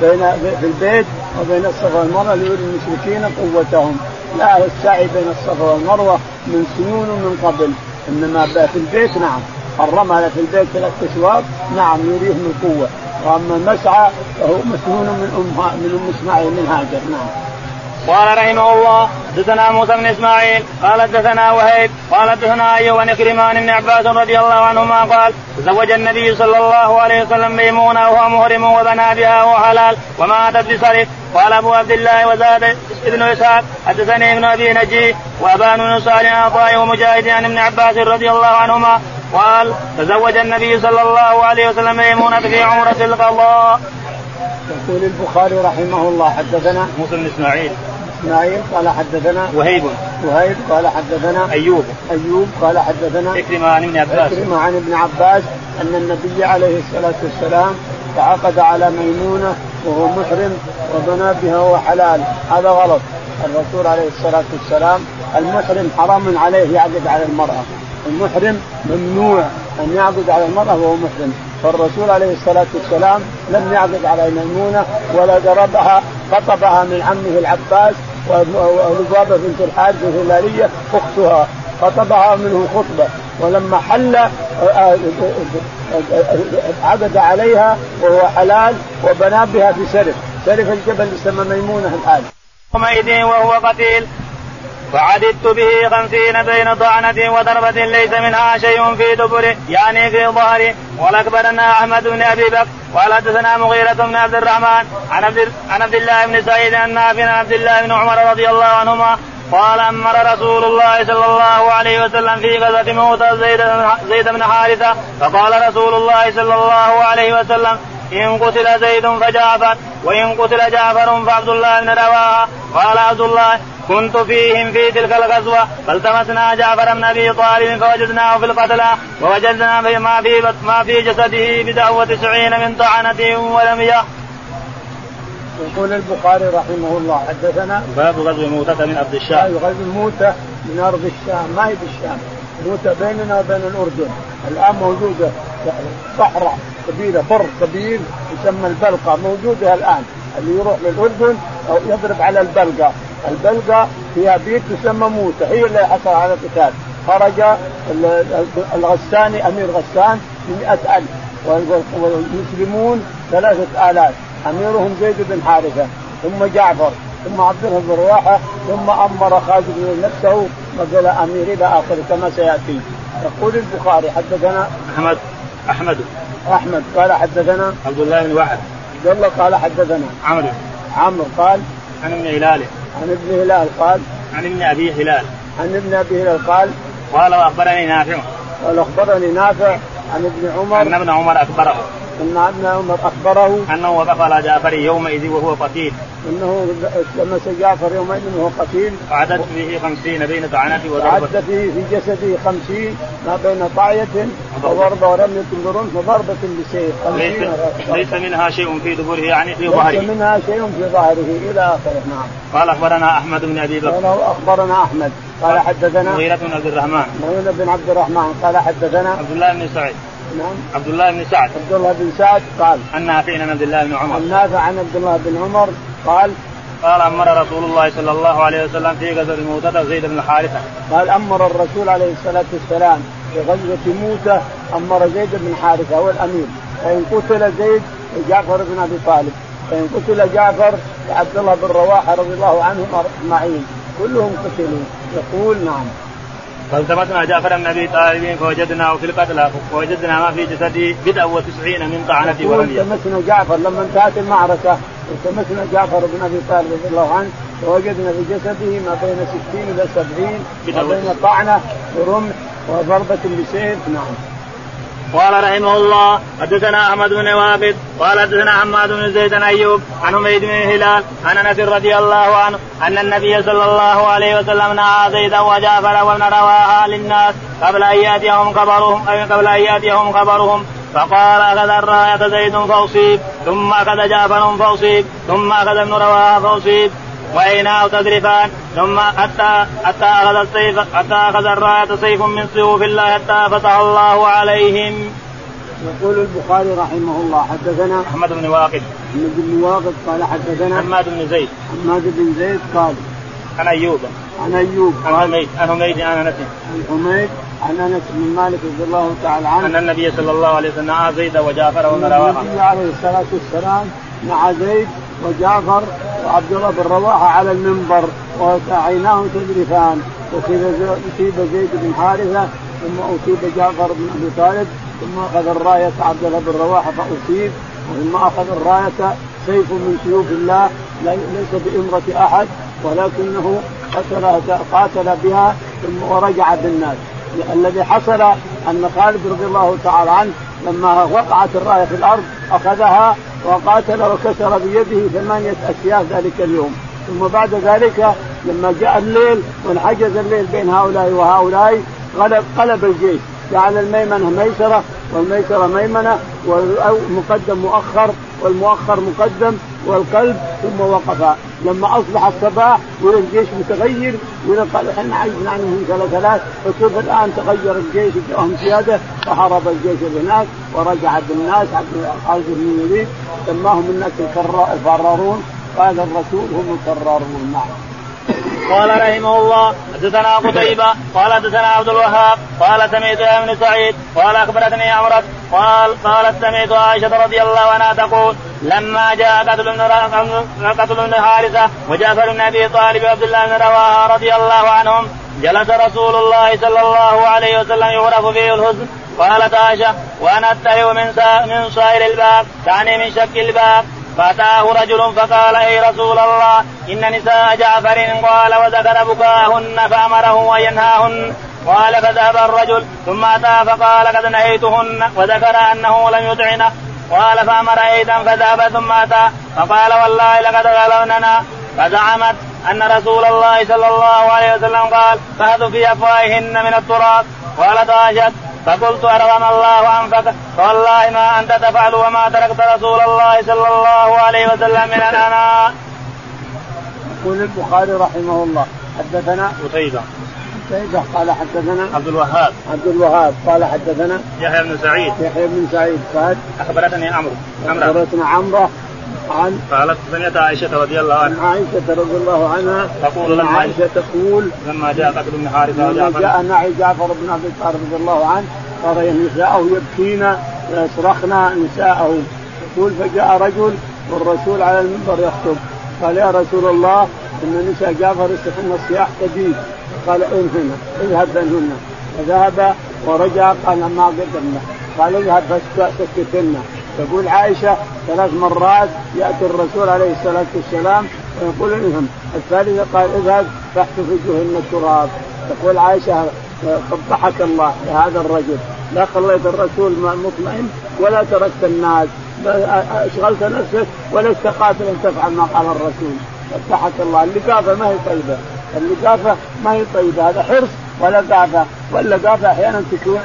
بين في البيت وبين الصفا والمروة ليري المشركين قوتهم. لا السعي بين الصفا والمروة من سنون من قبل إنما في البيت نعم. حرمها في البيت ثلاث أشواط. نعم يريهم القوه وأما المسعى فهو مسنون من أم من أم إسماعيل من هاجر. نعم. قال رحمه الله حدثنا موسى بن إسماعيل قال حدثنا وهيب قال حدثنا أيوب بن كريمان بن عباس رضي الله عنهما قال تزوج النبي صلى الله عليه وسلم ميمونة وهو محرم وبنى بها وهو حلال وماتت بصرف قال أبو عبد الله وزاد ابن إسحاق حدثني ابن أبي نجيه وأبان بن صالح عطاء ومجاهد عن ابن عباس رضي الله عنهما قال تزوج النبي صلى الله عليه وسلم ميمونة في عمرة القضاء. يقول البخاري رحمه الله حدثنا موسى بن إسماعيل. إسماعيل قال حدثنا وهيب. وهيب قال حدثنا أيوب. أيوب قال حدثنا اكرم عن ابن عباس. اكرم عن ابن عباس أن النبي عليه الصلاة والسلام تعاقد على ميمونة وهو محرم وبنى بها وهو حلال. هذا غلط. الرسول عليه الصلاة والسلام المحرم حرام عليه يعقد على المرأة. المحرم ممنوع أن يعقد على المرأة وهو محرم. فالرسول عليه الصلاة والسلام لم يعقد على ميمونة ولا ضربها خطبها من عمه العباس ولبابه بنت الحارث الهلاليه أختها. خطبها منه خطبة. ولما حل عقد عليها وهو حلال وبنى بها في سرف، سرف الجبل يسمى ميمونة الآن. يومئذ وهو قتيل. فعددت به خمسين بين طعنة وضربة ليس منها شيء في دبره يعني في ظهره ولأكبرنا أحمد بن أبي بكر قال حدثنا مغيرة بن عبد الرحمن عن عبد الله بن سعيد عن نافع عن عبد الله بن عمر رضي الله عنهما قال أمر رسول الله صلى الله عليه وسلم في غزوة موت زيد زيد بن حارثة فقال رسول الله صلى الله عليه وسلم إن قتل زيد فجعفر وإن قتل جعفر فعبد الله بن رواحة. قال عبد الله كنت فيهم في تلك الغزوة فالتمسنا جعفر بن أبي طالب فوجدناه في القتلى ووجدنا ما في ما في جسده بدعوة تسعين من طعنة ولم يأ يقول البخاري رحمه الله حدثنا باب غزو موتة من أرض الشام. غزو موتة من أرض الشام. ما هي بالشام؟ موتة بيننا وبين الأردن. الآن موجودة. صحراء كبيرة فر كبير يسمى البلقة موجودة الآن اللي يروح للأردن يضرب على البلقة. البلقة فيها بيت تسمى موته هي اللي حصل على القتال. خرج الغساني أمير غسان بمئة ألف والمسلمون ثلاثة آلاف. أميرهم زيد بن حارثة ثم جعفر ثم عبد الله بن رواحة ثم أمر خالد بن نفسه وقال أمير إلى آخره كما سيأتي. يقول البخاري حدثنا أحمد. أحمد. أحمد. قال حدثنا؟ عبد الله بن وحد عبد الله قال حدثنا. عمرو. عمرو قال؟ عن ابن هلال. عن ابن هلال قال؟ عن ابن أبي هلال. عن ابن أبي هلال قال؟ قال وأخبرني نافع. قال أخبرني نافع عن ابن عمر. ان ابن عمر أخبره. إن ابن عمر أخبره أنه وقف على جعفر يومئذ وهو قتيل. إنه لمس جعفر يومئذ وهو قتيل. وعدت فيه خمسين بين طعنة وضربة عد فيه في جسده خمسين ما بين طاعية وضربة ورمية برمح وضربة بسيف ليس, ليس منها شيء في دبره يعني في ظهره. ليس منها شيء في ظهره إلى آخره نعم. قال أخبرنا أحمد بن أبي بكر. قال أخبرنا أحمد. قال حدثنا مغيرة بن عبد الرحمن. مغيرة بن عبد الرحمن. قال حدثنا عبد الله بن سعيد. نعم. عبد الله بن سعد. عبد الله بن سعد قال. عن نافع عن عبد الله بن عمر. عن نافع عن عبد الله بن عمر قال. قال أمر رسول الله صلى الله عليه وسلم في غزوة موتة زيد بن حارثه. قال أمر الرسول عليه الصلاة والسلام في غزوة موتة أمر زيد بن حارثه هو الأمير. فإن قتل زيد جعفر بن أبي طالب. فإن قتل جعفر عبد الله بن رواحة رضي الله عنهم أجمعين. كلهم قتلوا. يقول نعم. فالتمسنا جعفر بن أبي طالب فوجدناه في القتلى فوجدنا ما في جسده بدءا وتسعين من طعنة ورمية. التمسنا جعفر لما انتهت المعركة التمسنا جعفر بن أبي طالب رضي الله عنه فوجدنا في جسده ما بين 60 إلى 70 ما بين طعنة ورمح وضربة بسيف نعم. قال رحمه الله حدثنا أحمد بن وابد قال حدثنا حماد بن زيد بن أيوب عن حميد بن هلال عن أنس رضي الله عنه أن النبي صلى الله عليه وسلم نهى زيدا وجعفر وابن رواها للناس قبل أن يأتيهم خبرهم أي قبل أن يأتيهم خبرهم. فقال أخذ الراية زيد فأصيب ثم أخذ جعفر فأصيب ثم أخذ ابن رواها فأصيب. وعيناه تذرفان ثم حتى حتى أخذ السيف حتى أخذ الراية سيف من سيوف الله حتى فتح الله عليهم. يقول البخاري رحمه الله حدثنا احمد بن واقد. احمد بن واقد قال حدثنا حماد بن زيد. حماد بن زيد قال عن أيوب. عن أيوب عن حميد عن حميد عن أنس. عن حميد عن أنس بن مالك رضي الله تعالى عنه. أن النبي صلى الله عليه وسلم نعى زيد وجعفر رواحه النبي عليه الصلاة والسلام مع زيد وجعفر وعبد الله بن رواحة على المنبر وعيناه تذرفان أصيب زيد بن حارثة ثم أصيب جعفر بن أبي طالب ثم أخذ الراية عبد الله بن رواحة فأصيب ثم أخذ الراية سيف من سيوف الله ليس بإمرة أحد ولكنه قتل قاتل بها ثم ورجع بالناس. الذي حصل أن خالد رضي الله تعالى عنه لما وقعت الراية في الأرض أخذها وقاتل وكسر بيده ثمانية اسياف ذلك اليوم. ثم بعد ذلك لما جاء الليل وانحجز الليل بين هؤلاء وهؤلاء قلب قلب الجيش. جعل الميمنة ميسرة والميسرة ميمنة والمقدم مؤخر والمؤخر مقدم والقلب ثم وقفا. لما أصبح الصباح والجيش متغير قال إحنا عجزنا عنهم ثلاث فكيف الآن تغير الجيش جاءهم زيادة؟ فهرب الجيش هناك ورجع بالناس خالد بن الوليد سماهم الناس الفرارون. قال الرسول هم الفرارون نعم قال رحمه الله حدثنا قتيبة قال حدثنا عبد الوهاب قال سمعت ابن سعيد قال أخبرتني عمرة قال قالت سمعت عائشة رضي الله عنها تقول لما جاء قتل ابن قتل ابن حارثة وجعفر بن أبي طالب وعبد الله بن رواحة رضي الله عنهم جلس رسول الله صلى الله عليه وسلم يغرف فيه الحزن. قالت عائشة وأنا اتهي من صائر الباب تعني من شك الباب. فأتاه رجل فقال أي رسول الله إن نساء جعفر قال وذكر بكاهن فأمره أن ينهاهن. قال فذهب الرجل ثم أتى فقال قد نهيتهن وذكر أنه لم يطعنه قال فأمر أيضا فذهب ثم أتى فقال والله لقد غلبننا. فزعمت أن رسول الله صلى الله عليه وسلم قال فهذوا في أفواههن من التراب. قالت عائشه فقلت أرغم الله أنفك. فوالله ما أنت تفعل وما تركت رسول الله صلى الله عليه وسلم من الأناء. يقول البخاري رحمه الله حدثنا قتيبة. قتيبة قال حدثنا عبد الوهاب. عبد الوهاب قال حدثنا يحيى بن سعيد. يحيى بن سعيد قال أخبرتني عمرو. أخبرتنا عمرو. عن قالت سمعت عائشة رضي الله عنها. عائشة رضي الله عنها. تقول لما عائشة تقول لما جاء قتل بن حارثة لما جاء معي جعفر بن أبي طالب رضي الله عنه ترى نساءه يبكين ويصرخن نساءه. يقول فجاء رجل والرسول على المنبر يخطب. قال يا رسول الله إن نساء جعفر يصرخن الصياح شديد قال انهن اذهب بينهن فذهب ورجع قال ما قدمنا. قال اذهب فسكتن تقول عائشة ثلاث مرات يأتي الرسول عليه الصلاة والسلام ويقول انهم الثالثة قال اذهب فاحتف وجوهن التراب. تقول عائشة قبحك الله لهذا الرجل. لا خليت الرسول مطمئن ولا تركت الناس. أشغلت نفسك ولست قاتلا تفعل ما قال الرسول. قبحك الله. اللقافة ما هي طيبة. اللقافة ما هي طيبة. هذا حرص ولقافه واللقافه أحيانا تكون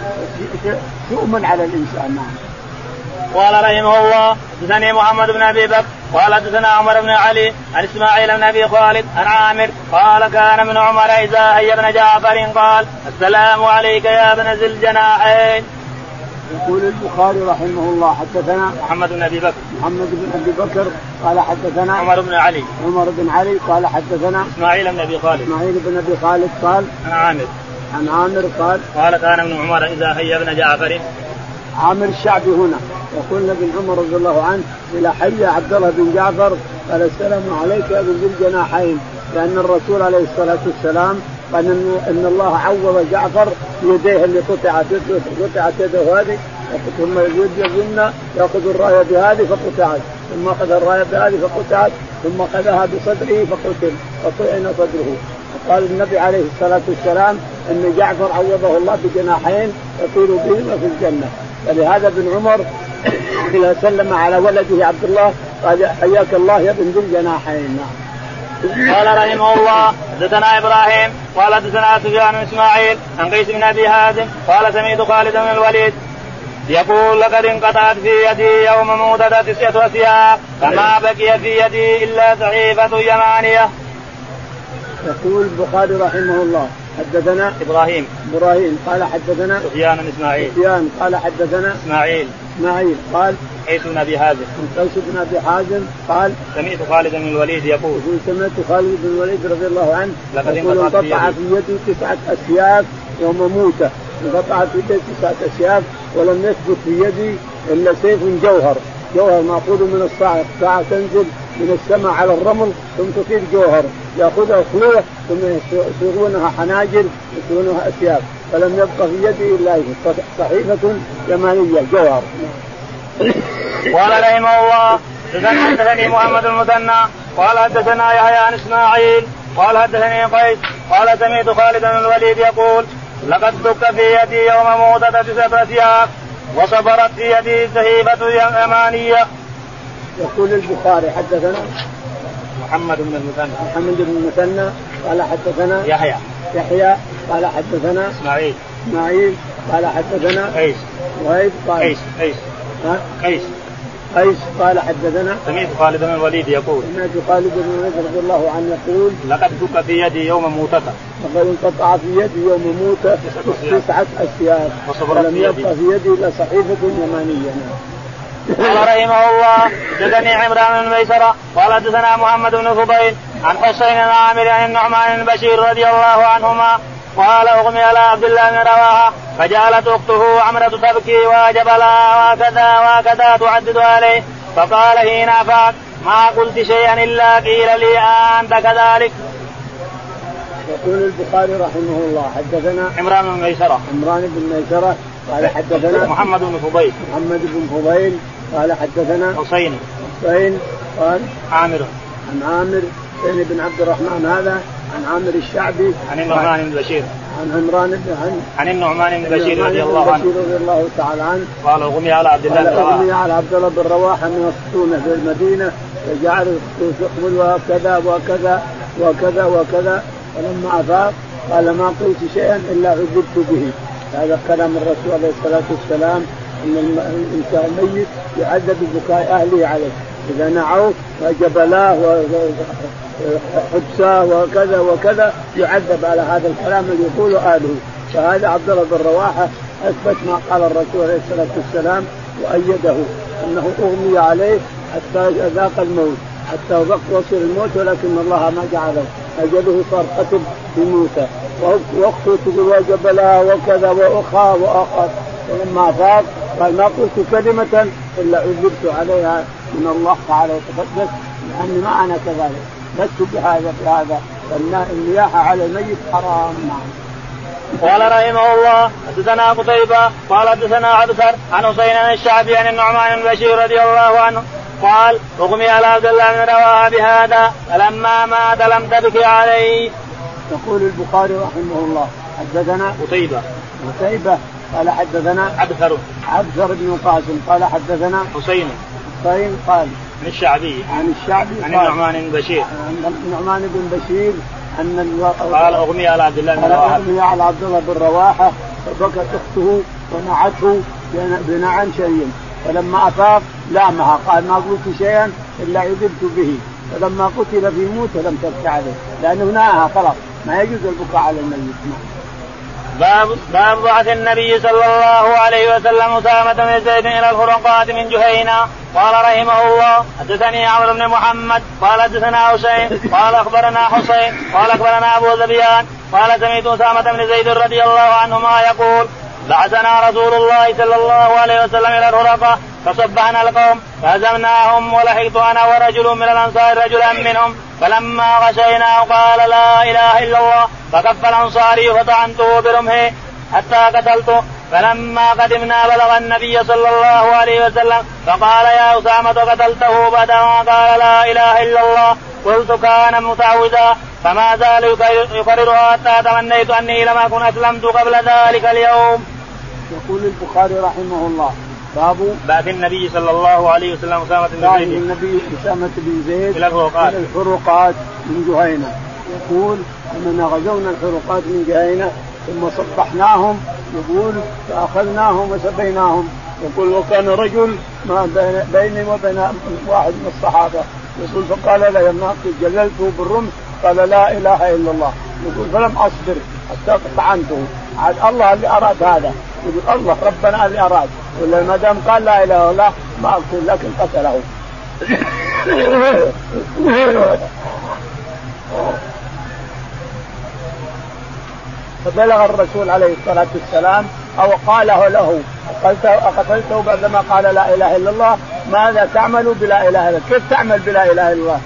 شؤم على الإنسان. نعم قال رحمه الله حدثني محمد بن أبي بكر قال حدثنا عمر بن علي عن إسماعيل بن أبي خالد عن عامر قال كان من عمر إذا هي ابن جعفر قال السلام عليك يا ابن ذي الجناحين. يقول البخاري رحمه الله حدثنا محمد بن أبي بكر. محمد بن أبي بكر قال حدثنا عمر بن علي. عمر بن علي قال حدثنا إسماعيل بن أبي خالد. إسماعيل بن أبي خالد قال عن عامر. عن عامر قال قال كان ابن عمر إذا هي ابن جعفر. عامر الشعبي هنا. يقول ابن عمر رضي الله عنه إلى حي عبد الله بن جعفر قال السلام عليك يا ابن ذي الجناحين لأن الرسول عليه الصلاة والسلام قال ان, الله عوض جعفر بيديه اللي قطعت قطعت يده هذه ثم اليد اليمنى يأخذ الراية بهذه فقطعت ثم أخذ الراية بهذه فقطعت ثم أخذها بصدره فقتل وطعن صدره. قال النبي عليه الصلاة والسلام إن جعفر عوضه الله بجناحين يطير بهما في الجنة. فلهذا ابن عمر إذا سلم على ولده عبد الله قال حياك الله يا ابن ذي الجناحين نعم. قال رحمه الله حدثنا إبراهيم قال حدثنا سفيان بن إسماعيل عن قيس بن أبي هازم قال سمعت خالد بن الوليد يقول لقد انقطعت في يدي يوم موتة تسعة أسياء فما بقي في يدي إلا صحيفة يمانية. يقول البخاري رحمه الله حدثنا إبراهيم إبراهيم قال حدثنا سفيان بن إسماعيل سفيان قال حدثنا إسماعيل اسماعيل قال قيس بن ابي حازم قيس بن ابي حازم قال سمعت خالد بن الوليد يقول سمعت خالد بن الوليد رضي الله عنه لقد يقول انقطعت في انقطع يدي. في يدي تسعة أسياف يوم موته انقطع في يدي تسعة أسياف ولم يثبت في يدي إلا سيف جوهر. جوهر ماخوذ من الصاعقه الساعة تنزل من السماء على الرمل ثم تصير جوهر. يأخذها اخوه ثم يصيغونها حناجر يصيغونها أسياف. فلم يبقى في يدي إلا صحيفة يمانية. جوهر. قال رحمه الله حدثني محمد المثنى. قال حدثنا يحيى عن إسماعيل. قال حدثني قيس. قال سمعت خالد بن الوليد يقول لقد دك في يدي يوم موتة تسعة أسياف وصبرت في يدي صحيفة يمانية. يقول البخاري حدثنا محمد بن المثنى. محمد بن المثنى. قال حدثنا يحيى. يحيى قال حدثنا إسماعيل إسماعيل قال حدثنا قيس وهيب قال قيس قيس ها؟ قيس قيس قال حدثنا سمعت خالد بن الوليد يقول سمعت خالد بن الوليد رضي الله عنه يقول لقد دك في يدي يوم موتة لقد انقطع في يدي يوم موته تسعة وصبرت ولم. يبقى في يدي إلا صحيفة يمانية. قال رحمه الله حدثني عمران بن ميسرة قال حدثنا محمد بن فضيل عن حسين بن عامر عن النعمان بن بشير رضي الله عنهما قال أغمي على عبد الله بن رواحة فجعلت أخته عمرة تبكي وجب لها وكذا وكذا تعدد عليه. فقال حين أفاق ما قلت شيئا إلا قيل لي انت كذلك. يقول البخاري رحمه الله حدثنا عمران بن ميسرة. عمران بن ميسرة قال حدثنا محمد بن فضيل. محمد بن فضيل قال حدثنا حسين. حسين قال عامر. عن عامر حسين بن عبد الرحمن هذا عن عامر الشعبي. عن النعمان بن بشير. عن عمران بن عن عن النعمان بن بشير رضي الله عنه. بشير رضي الله تعالى عنه. قال أغمي على عبد الله بن رواحه اغمي على عبد الله بن رواحه من السطونه في المدينة. فجعل تحمل وكذا وكذا وكذا وكذا فلما أفاق قال ما قلت شيئا إلا عذبت به. هذا كلام الرسول عليه الصلاة والسلام. إن الانسان الميت يعذب ببكاء أهله عليه. إذا نعوه فجبلاه وحبساه وكذا وكذا يعذب على هذا الكلام اللي يقوله اهله فهذا عبد الله بن رواحة أثبت ما قال الرسول عليه الصلاة والسلام وأيده أنه أغمي عليه حتى ذاق الموت حتى وصل الموت ولكن الله ما جعله. أجله صار قتل في موسى وأخته تقول وجب لها وكذا وأخاه واخر فلما فاق قال ما قلت كلمة إلا عذبت عليها من الله تعالى وتقدس لأني ما أنا كذلك لست بهذا بهذا. فالنياحة على الميت حرام. نعم قال رحمه الله حدثنا قتيبة قال حدثنا عبثر عن حسين الشعبي عن النعمان بن بشير رضي الله عنه قال اغمي على عبد الله بن رواحة بهذا فلما مات لم تبكي عليه. يقول البخاري رحمه الله حدثنا قتيبة. قتيبة قال حدثنا عبثر عبثر بن قاسم قال حدثنا حسين. حسين قال عن الشعبي. عن الشعبي عن النعمان بن بشير. عن النعمان بن بشير أن ال- قال أغمي على عبد الله بن رواحة. أغمي على عبد الله بن رواحة فبكت أخته ونعته بن- بنعا شيء. فلما أفاق لامها. قال ما قلت شيئا إلا عذبت به. فلما قتل في موت لم تبكي عليه. لأنه ناها خلاص. ما يجوز البكاء على الميت. باب باب بعث النبي صلى الله عليه وسلم أسامة بن زيد إلى الخرقات من جهينة. قال رحمه الله حدثني عمرو بن محمد قال حدثنا حسين قال أخبرنا حسين قال أخبرنا أبو ذبيان قال سمعت أسامة بن زيد رضي الله عنهما يقول بعثنا رسول الله صلى الله عليه وسلم إلى الخرقاء فصبحنا القوم فهزمناهم ولحقت أنا ورجل من الأنصار رجلا منهم فلما غشيناه قال لا إله إلا الله فكف الانصاري فطعنته برمحه حتى قتلته فلما قدمنا بلغ النبي صلى الله عليه وسلم فقال يا أسامة قتلته بعدما قال لا إله إلا الله قلت كان متعوذا فما زال يكررها حتى تمنيت أني لم أكن أسلمت قبل ذلك اليوم. يقول البخاري رحمه الله باب بعث النبي صلى الله عليه وسلم اسامه بن زيد. النبي اسامه بن زيد إلى الفروقات. إلى الفروقات من جهينة. يقول إننا غزونا الفروقات من جهينة ثم صبحناهم. يقول فأخذناهم وسبيناهم. يقول وكان رجل ما بين بيني وبين واحد من الصحابة. يقول فقال لا يا ناقص جللته بالرمح قال لا إله إلا الله. يقول فلم أصبر حتى طعنته عاد الله اللي أراد هذا. يقول الله ربنا اللي اراد ولا ما دام قال لا إله إلا الله ما اقتل لكن قتله فبلغ الرسول عليه الصلاة والسلام أو قاله له قتلته بعدما قال لا إله إلا الله ماذا تعمل بلا إله إلا الله؟ كيف تعمل بلا إله إلا الله؟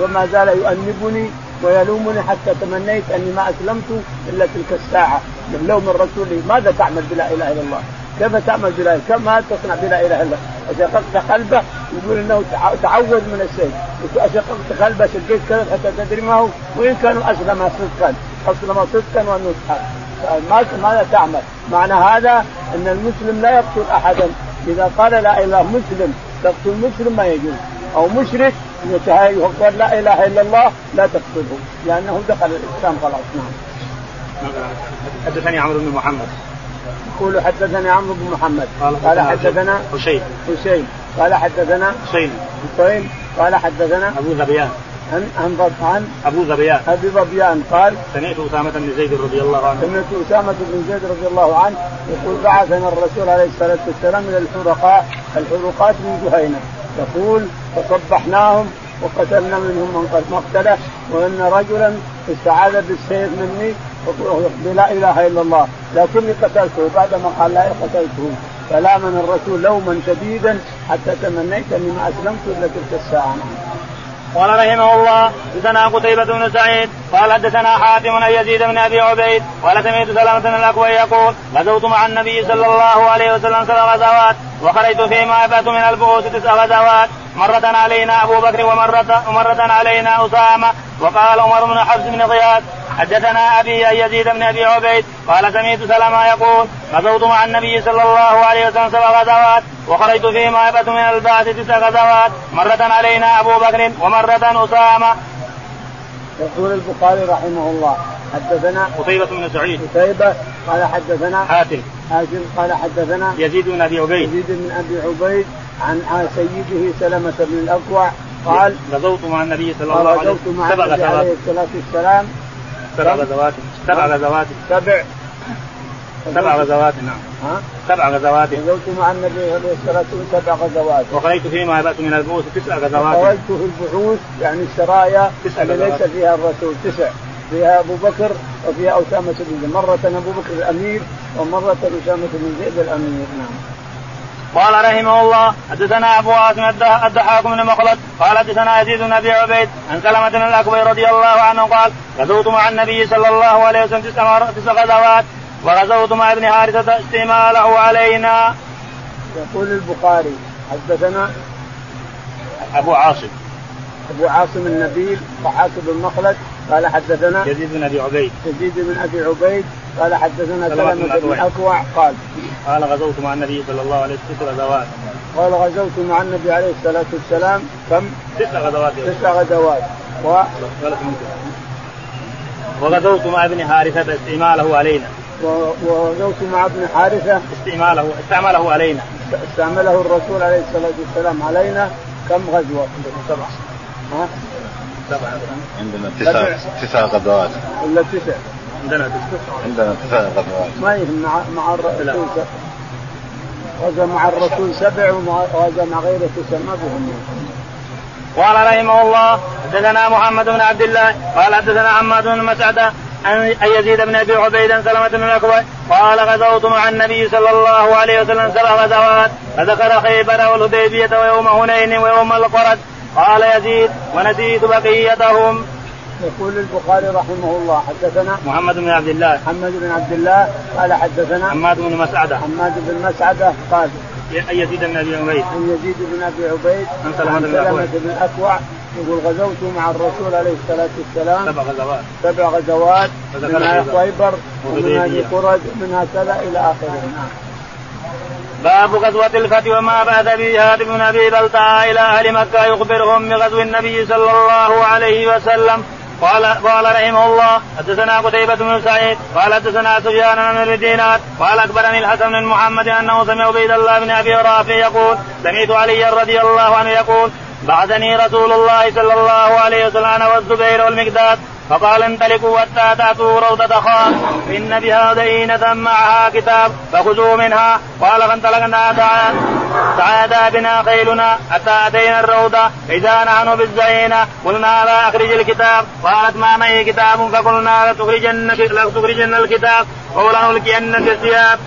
فما زال يؤنبني ويلومني حتى تمنيت أني ما أسلمت إلا تلك الساعة. من لوم الرسول ماذا تعمل بلا إله إلا الله؟ كيف تعمل بلا؟ كم تصنع بلا إله إلا الله؟ أشققت قلبه؟ يقول إنه تعوذ من السيف أشققت قلبه؟ شقيت كذا حتى تدري ما هو؟ وإن كانوا أسلم صدقا. أسلم صدقا ما ماذا تعمل؟ معنى هذا أن المسلم لا يقتل احدا. إذا قال لا إله مسلم. تقتل مسلم ما يجوز. أو مشرك يقول لا إله إلا الله لا تقتله. لأنه دخل الإسلام خلاص. نعم. حدثني عمرو بن محمد. يقول حدثني عمرو بن محمد. قال حدثنا حسين. حسين. قال حدثنا حسين. حسين. قال حدثنا أبو ذبيان عن عن عن أبو ذبيان أبي ظبيان قال سمعت أسامة بن زيد رضي الله عنه. سمعت أسامة بن زيد رضي الله عنه يقول بعثنا الرسول عليه الصلاة والسلام إلى الحرقاء. الحروقات من جهينة. يقول فصبحناهم وقتلنا منهم من مقتله وإن رجلا استعاذ بالسيف مني بلا إله إلا الله. لكني قتلته بعدما قال لا قتلته. فلامن الرسول لوما شديدا حتى تمنيت اني ما أسلمت إلا تلك الساعة. قال رحمه الله حدثنا قتيبة بن سعيد قال حدثنا حاتم بن يزيد بن أبي عبيد قال سمعت سلامة بن الاكوى يقول غزوت مع النبي صلى الله عليه وسلم سبع غزوات وخرجت فيما ابات من البؤوس تسع غزوات. مرة علينا أبو بكر ومرة ومرة علينا أسامة وقال عمر بن حفص بن غياث حدثنا أبي ان يزيد بن أبي عبيد قال سمعت سلمة يقول غزوت مع النبي صلى الله عليه وسلم سبع غزوات وخرجت فيما يبت من البعث تسع غزوات مرة علينا أبو بكر ومرة أسامة. يقول البخاري رحمه الله حدثنا قتيبة بن سعيد. قتيبة قال حدثنا حاتم حاتم قال حدثنا يزيد بن أبي عبيد. يزيد بن أبي عبيد عن سيده سلمة بن الأكوع قال غزوت مع النبي صلى الله عليه وسلم سبع غزوات. عليه الصلاة والسلام سبع غزوات. سبع غزوات. سبع. سبع غزوات. نعم. ها؟ سبع غزوات. غزوت مع النبي عليه الصلاة والسلام سبع غزوات. وخرجت فيما يبأس من البعوث تسع غزوات. خرجت في البعوث يعني السرايا تسع اللي ليس فيها الرسول تسع. فيها أبو بكر وفيها أسامة بن زيد. مرة أبو بكر الأمير ومرة أسامة بن زيد الأمير. نعم. قال رحمه الله حدثنا أبو عاصم الضحاك بن مخلد قال حدثنا يزيد بن أبي عبيد عن سلمة بن الأكبر رضي الله عنه قال غزوت مع النبي صلى الله عليه وسلم تسع غزوات وغزوت مع ابن حارثة استعماله علينا. يقول البخاري حدثنا أبو عاصم أبو عاصم النبيل ضحاك بن مخلد قال حدثنا يزيد بن أبي عبيد. يزيد بن أبي عبيد قال حدثنا سلمة بن الاكوع قال قال غزوت مع النبي صلى الله عليه وسلم تسع غزوات. قال غزوت مع النبي عليه الصلاة والسلام كم؟ تسع غزوات. تسع غزوات. و... وغزوت مع ابن حارثة استعماله علينا. وغزوت مع ابن حارثة استعماله استعمله علينا. استعمله الرسول عليه الصلاة والسلام علينا كم غزوة؟ سبع ها؟ عندنا تسع تسع. غزوات ولا تسع؟ عندنا تسع. عندنا تسع غزوات ما يهم مع مع الرسول غزا مع الرسول سبع وغزا مع غيره تسع ما بهم قال رحمه الله حدثنا محمد بن عبد الله قال حدثنا عماد بن مسعدة عن يزيد بن أبي عبيد سلمة بن الاكوع قال غزوت مع النبي صلى الله عليه وسلم سبع غزوات فذكر خيبر والهديبية ويوم هنين ويوم القرد. قال يزيد ونسيت بقيتهم. يقول البخاري رحمه الله حدثنا محمد بن عبد الله. محمد بن عبد الله قال حدثنا حماد بن مسعدة. حماد بن مسعدة قال عن يزيد بن أبي عبيد. عن يزيد بن أبي عبيد عن سلمة بن الاكوع يقول غزوت مع الرسول عليه الصلاة والسلام. سبع غزوات. سبع غزوات منها خيبر ومنها قرد ومنها كذا إلى آخره. نعم. باب غزوة الفتح وما بعث به هاد بن أبي بلتعة إلى أهل مكة يخبرهم بغزو النبي صلى الله عليه وسلم. قال قال رحمه الله حدثنا قتيبة بن سعيد قال حدثنا سفيان بن دينار قال أخبرني الحسن بن محمد أنه سمع عبيد الله بن أبي رافع يقول سمعت علي رضي الله عنه يقول بعثني رسول الله صلى الله عليه وسلم والزبير والمقداد. فقال انطلقوا حتى تأتوا روضة خان فان بها دينه معها كتاب فخذوا منها. قال فانطلقنا تعادى بنا خيلنا حتى أتينا الروضه إذا نحن بالزينه قلنا لا أخرج الكتاب. قالت ما معي كتاب؟ فقلنا لتخرجن لتخرجن الكتاب. أو لنلقين في الثياب.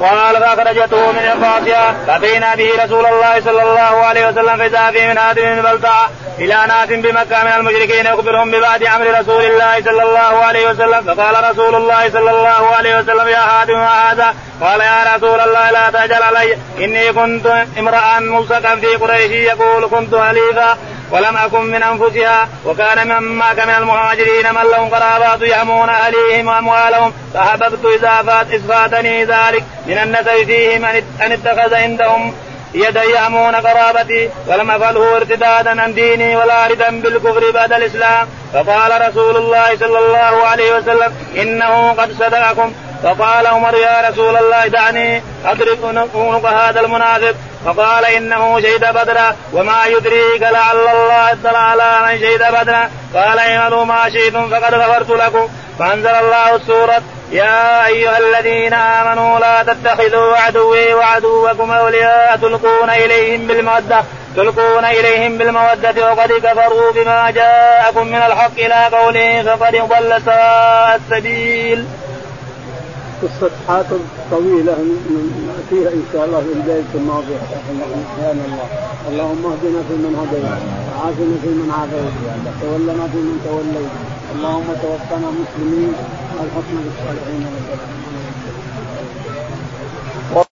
قال فأخرجته من القاسيه فأتينا به رسول الله صلى الله عليه وسلم. فإذا في من هذه البلطعه إلى ناس بمكه من المشركين يخبرهم ببعد أمر رسول الله صلى الله عليه وسلم. فقال رسول الله صلى الله عليه وسلم يا ما هذا. قال يا رسول الله لا تجل علي. إني كنت امرأ ملصقا في قريش يقول كنت هليفا ولم أكن من أنفسها. وكان من معك من المهاجرين من لهم قرابات يهمون أهليهم وأموالهم. فأحببت إذا فات اسفاتني ذلك. من النسب فيهم أن اتخذ عندهم يدا يهمون قرابتي ولم أفعله ارتدادا عن ديني ولا ردا بالكفر بعد الإسلام. فقال رسول الله صلى الله عليه وسلم إنه قد صدقكم. فقال عمر يا رسول الله دعني اضرب عنق هذا المنافق. فقال إنه شهد بدرا وما يدريك لعل الله اطلع على من شهد بدرا. قال اعملوا ما شئتم فقد غفرت لكم. فأنزل الله السورة يا أيها الذين آمنوا لا تتخذوا عدوي وعدوكم أولياء تلقون إليهم بالمودة تلقون إليهم بالمودة وقد كفروا بما جاءكم من الحق إلى قوله فقد ضل سواء السبيل. قصة حاتم طويلة نأتيها إن شاء الله في البيت الماضي. سبحان الله. اللهم اهدنا فيمن هديت وعافنا فيمن عافيت تولنا فيمن توليت. اللهم توفنا مسلمين والحكم بالصالحين. رب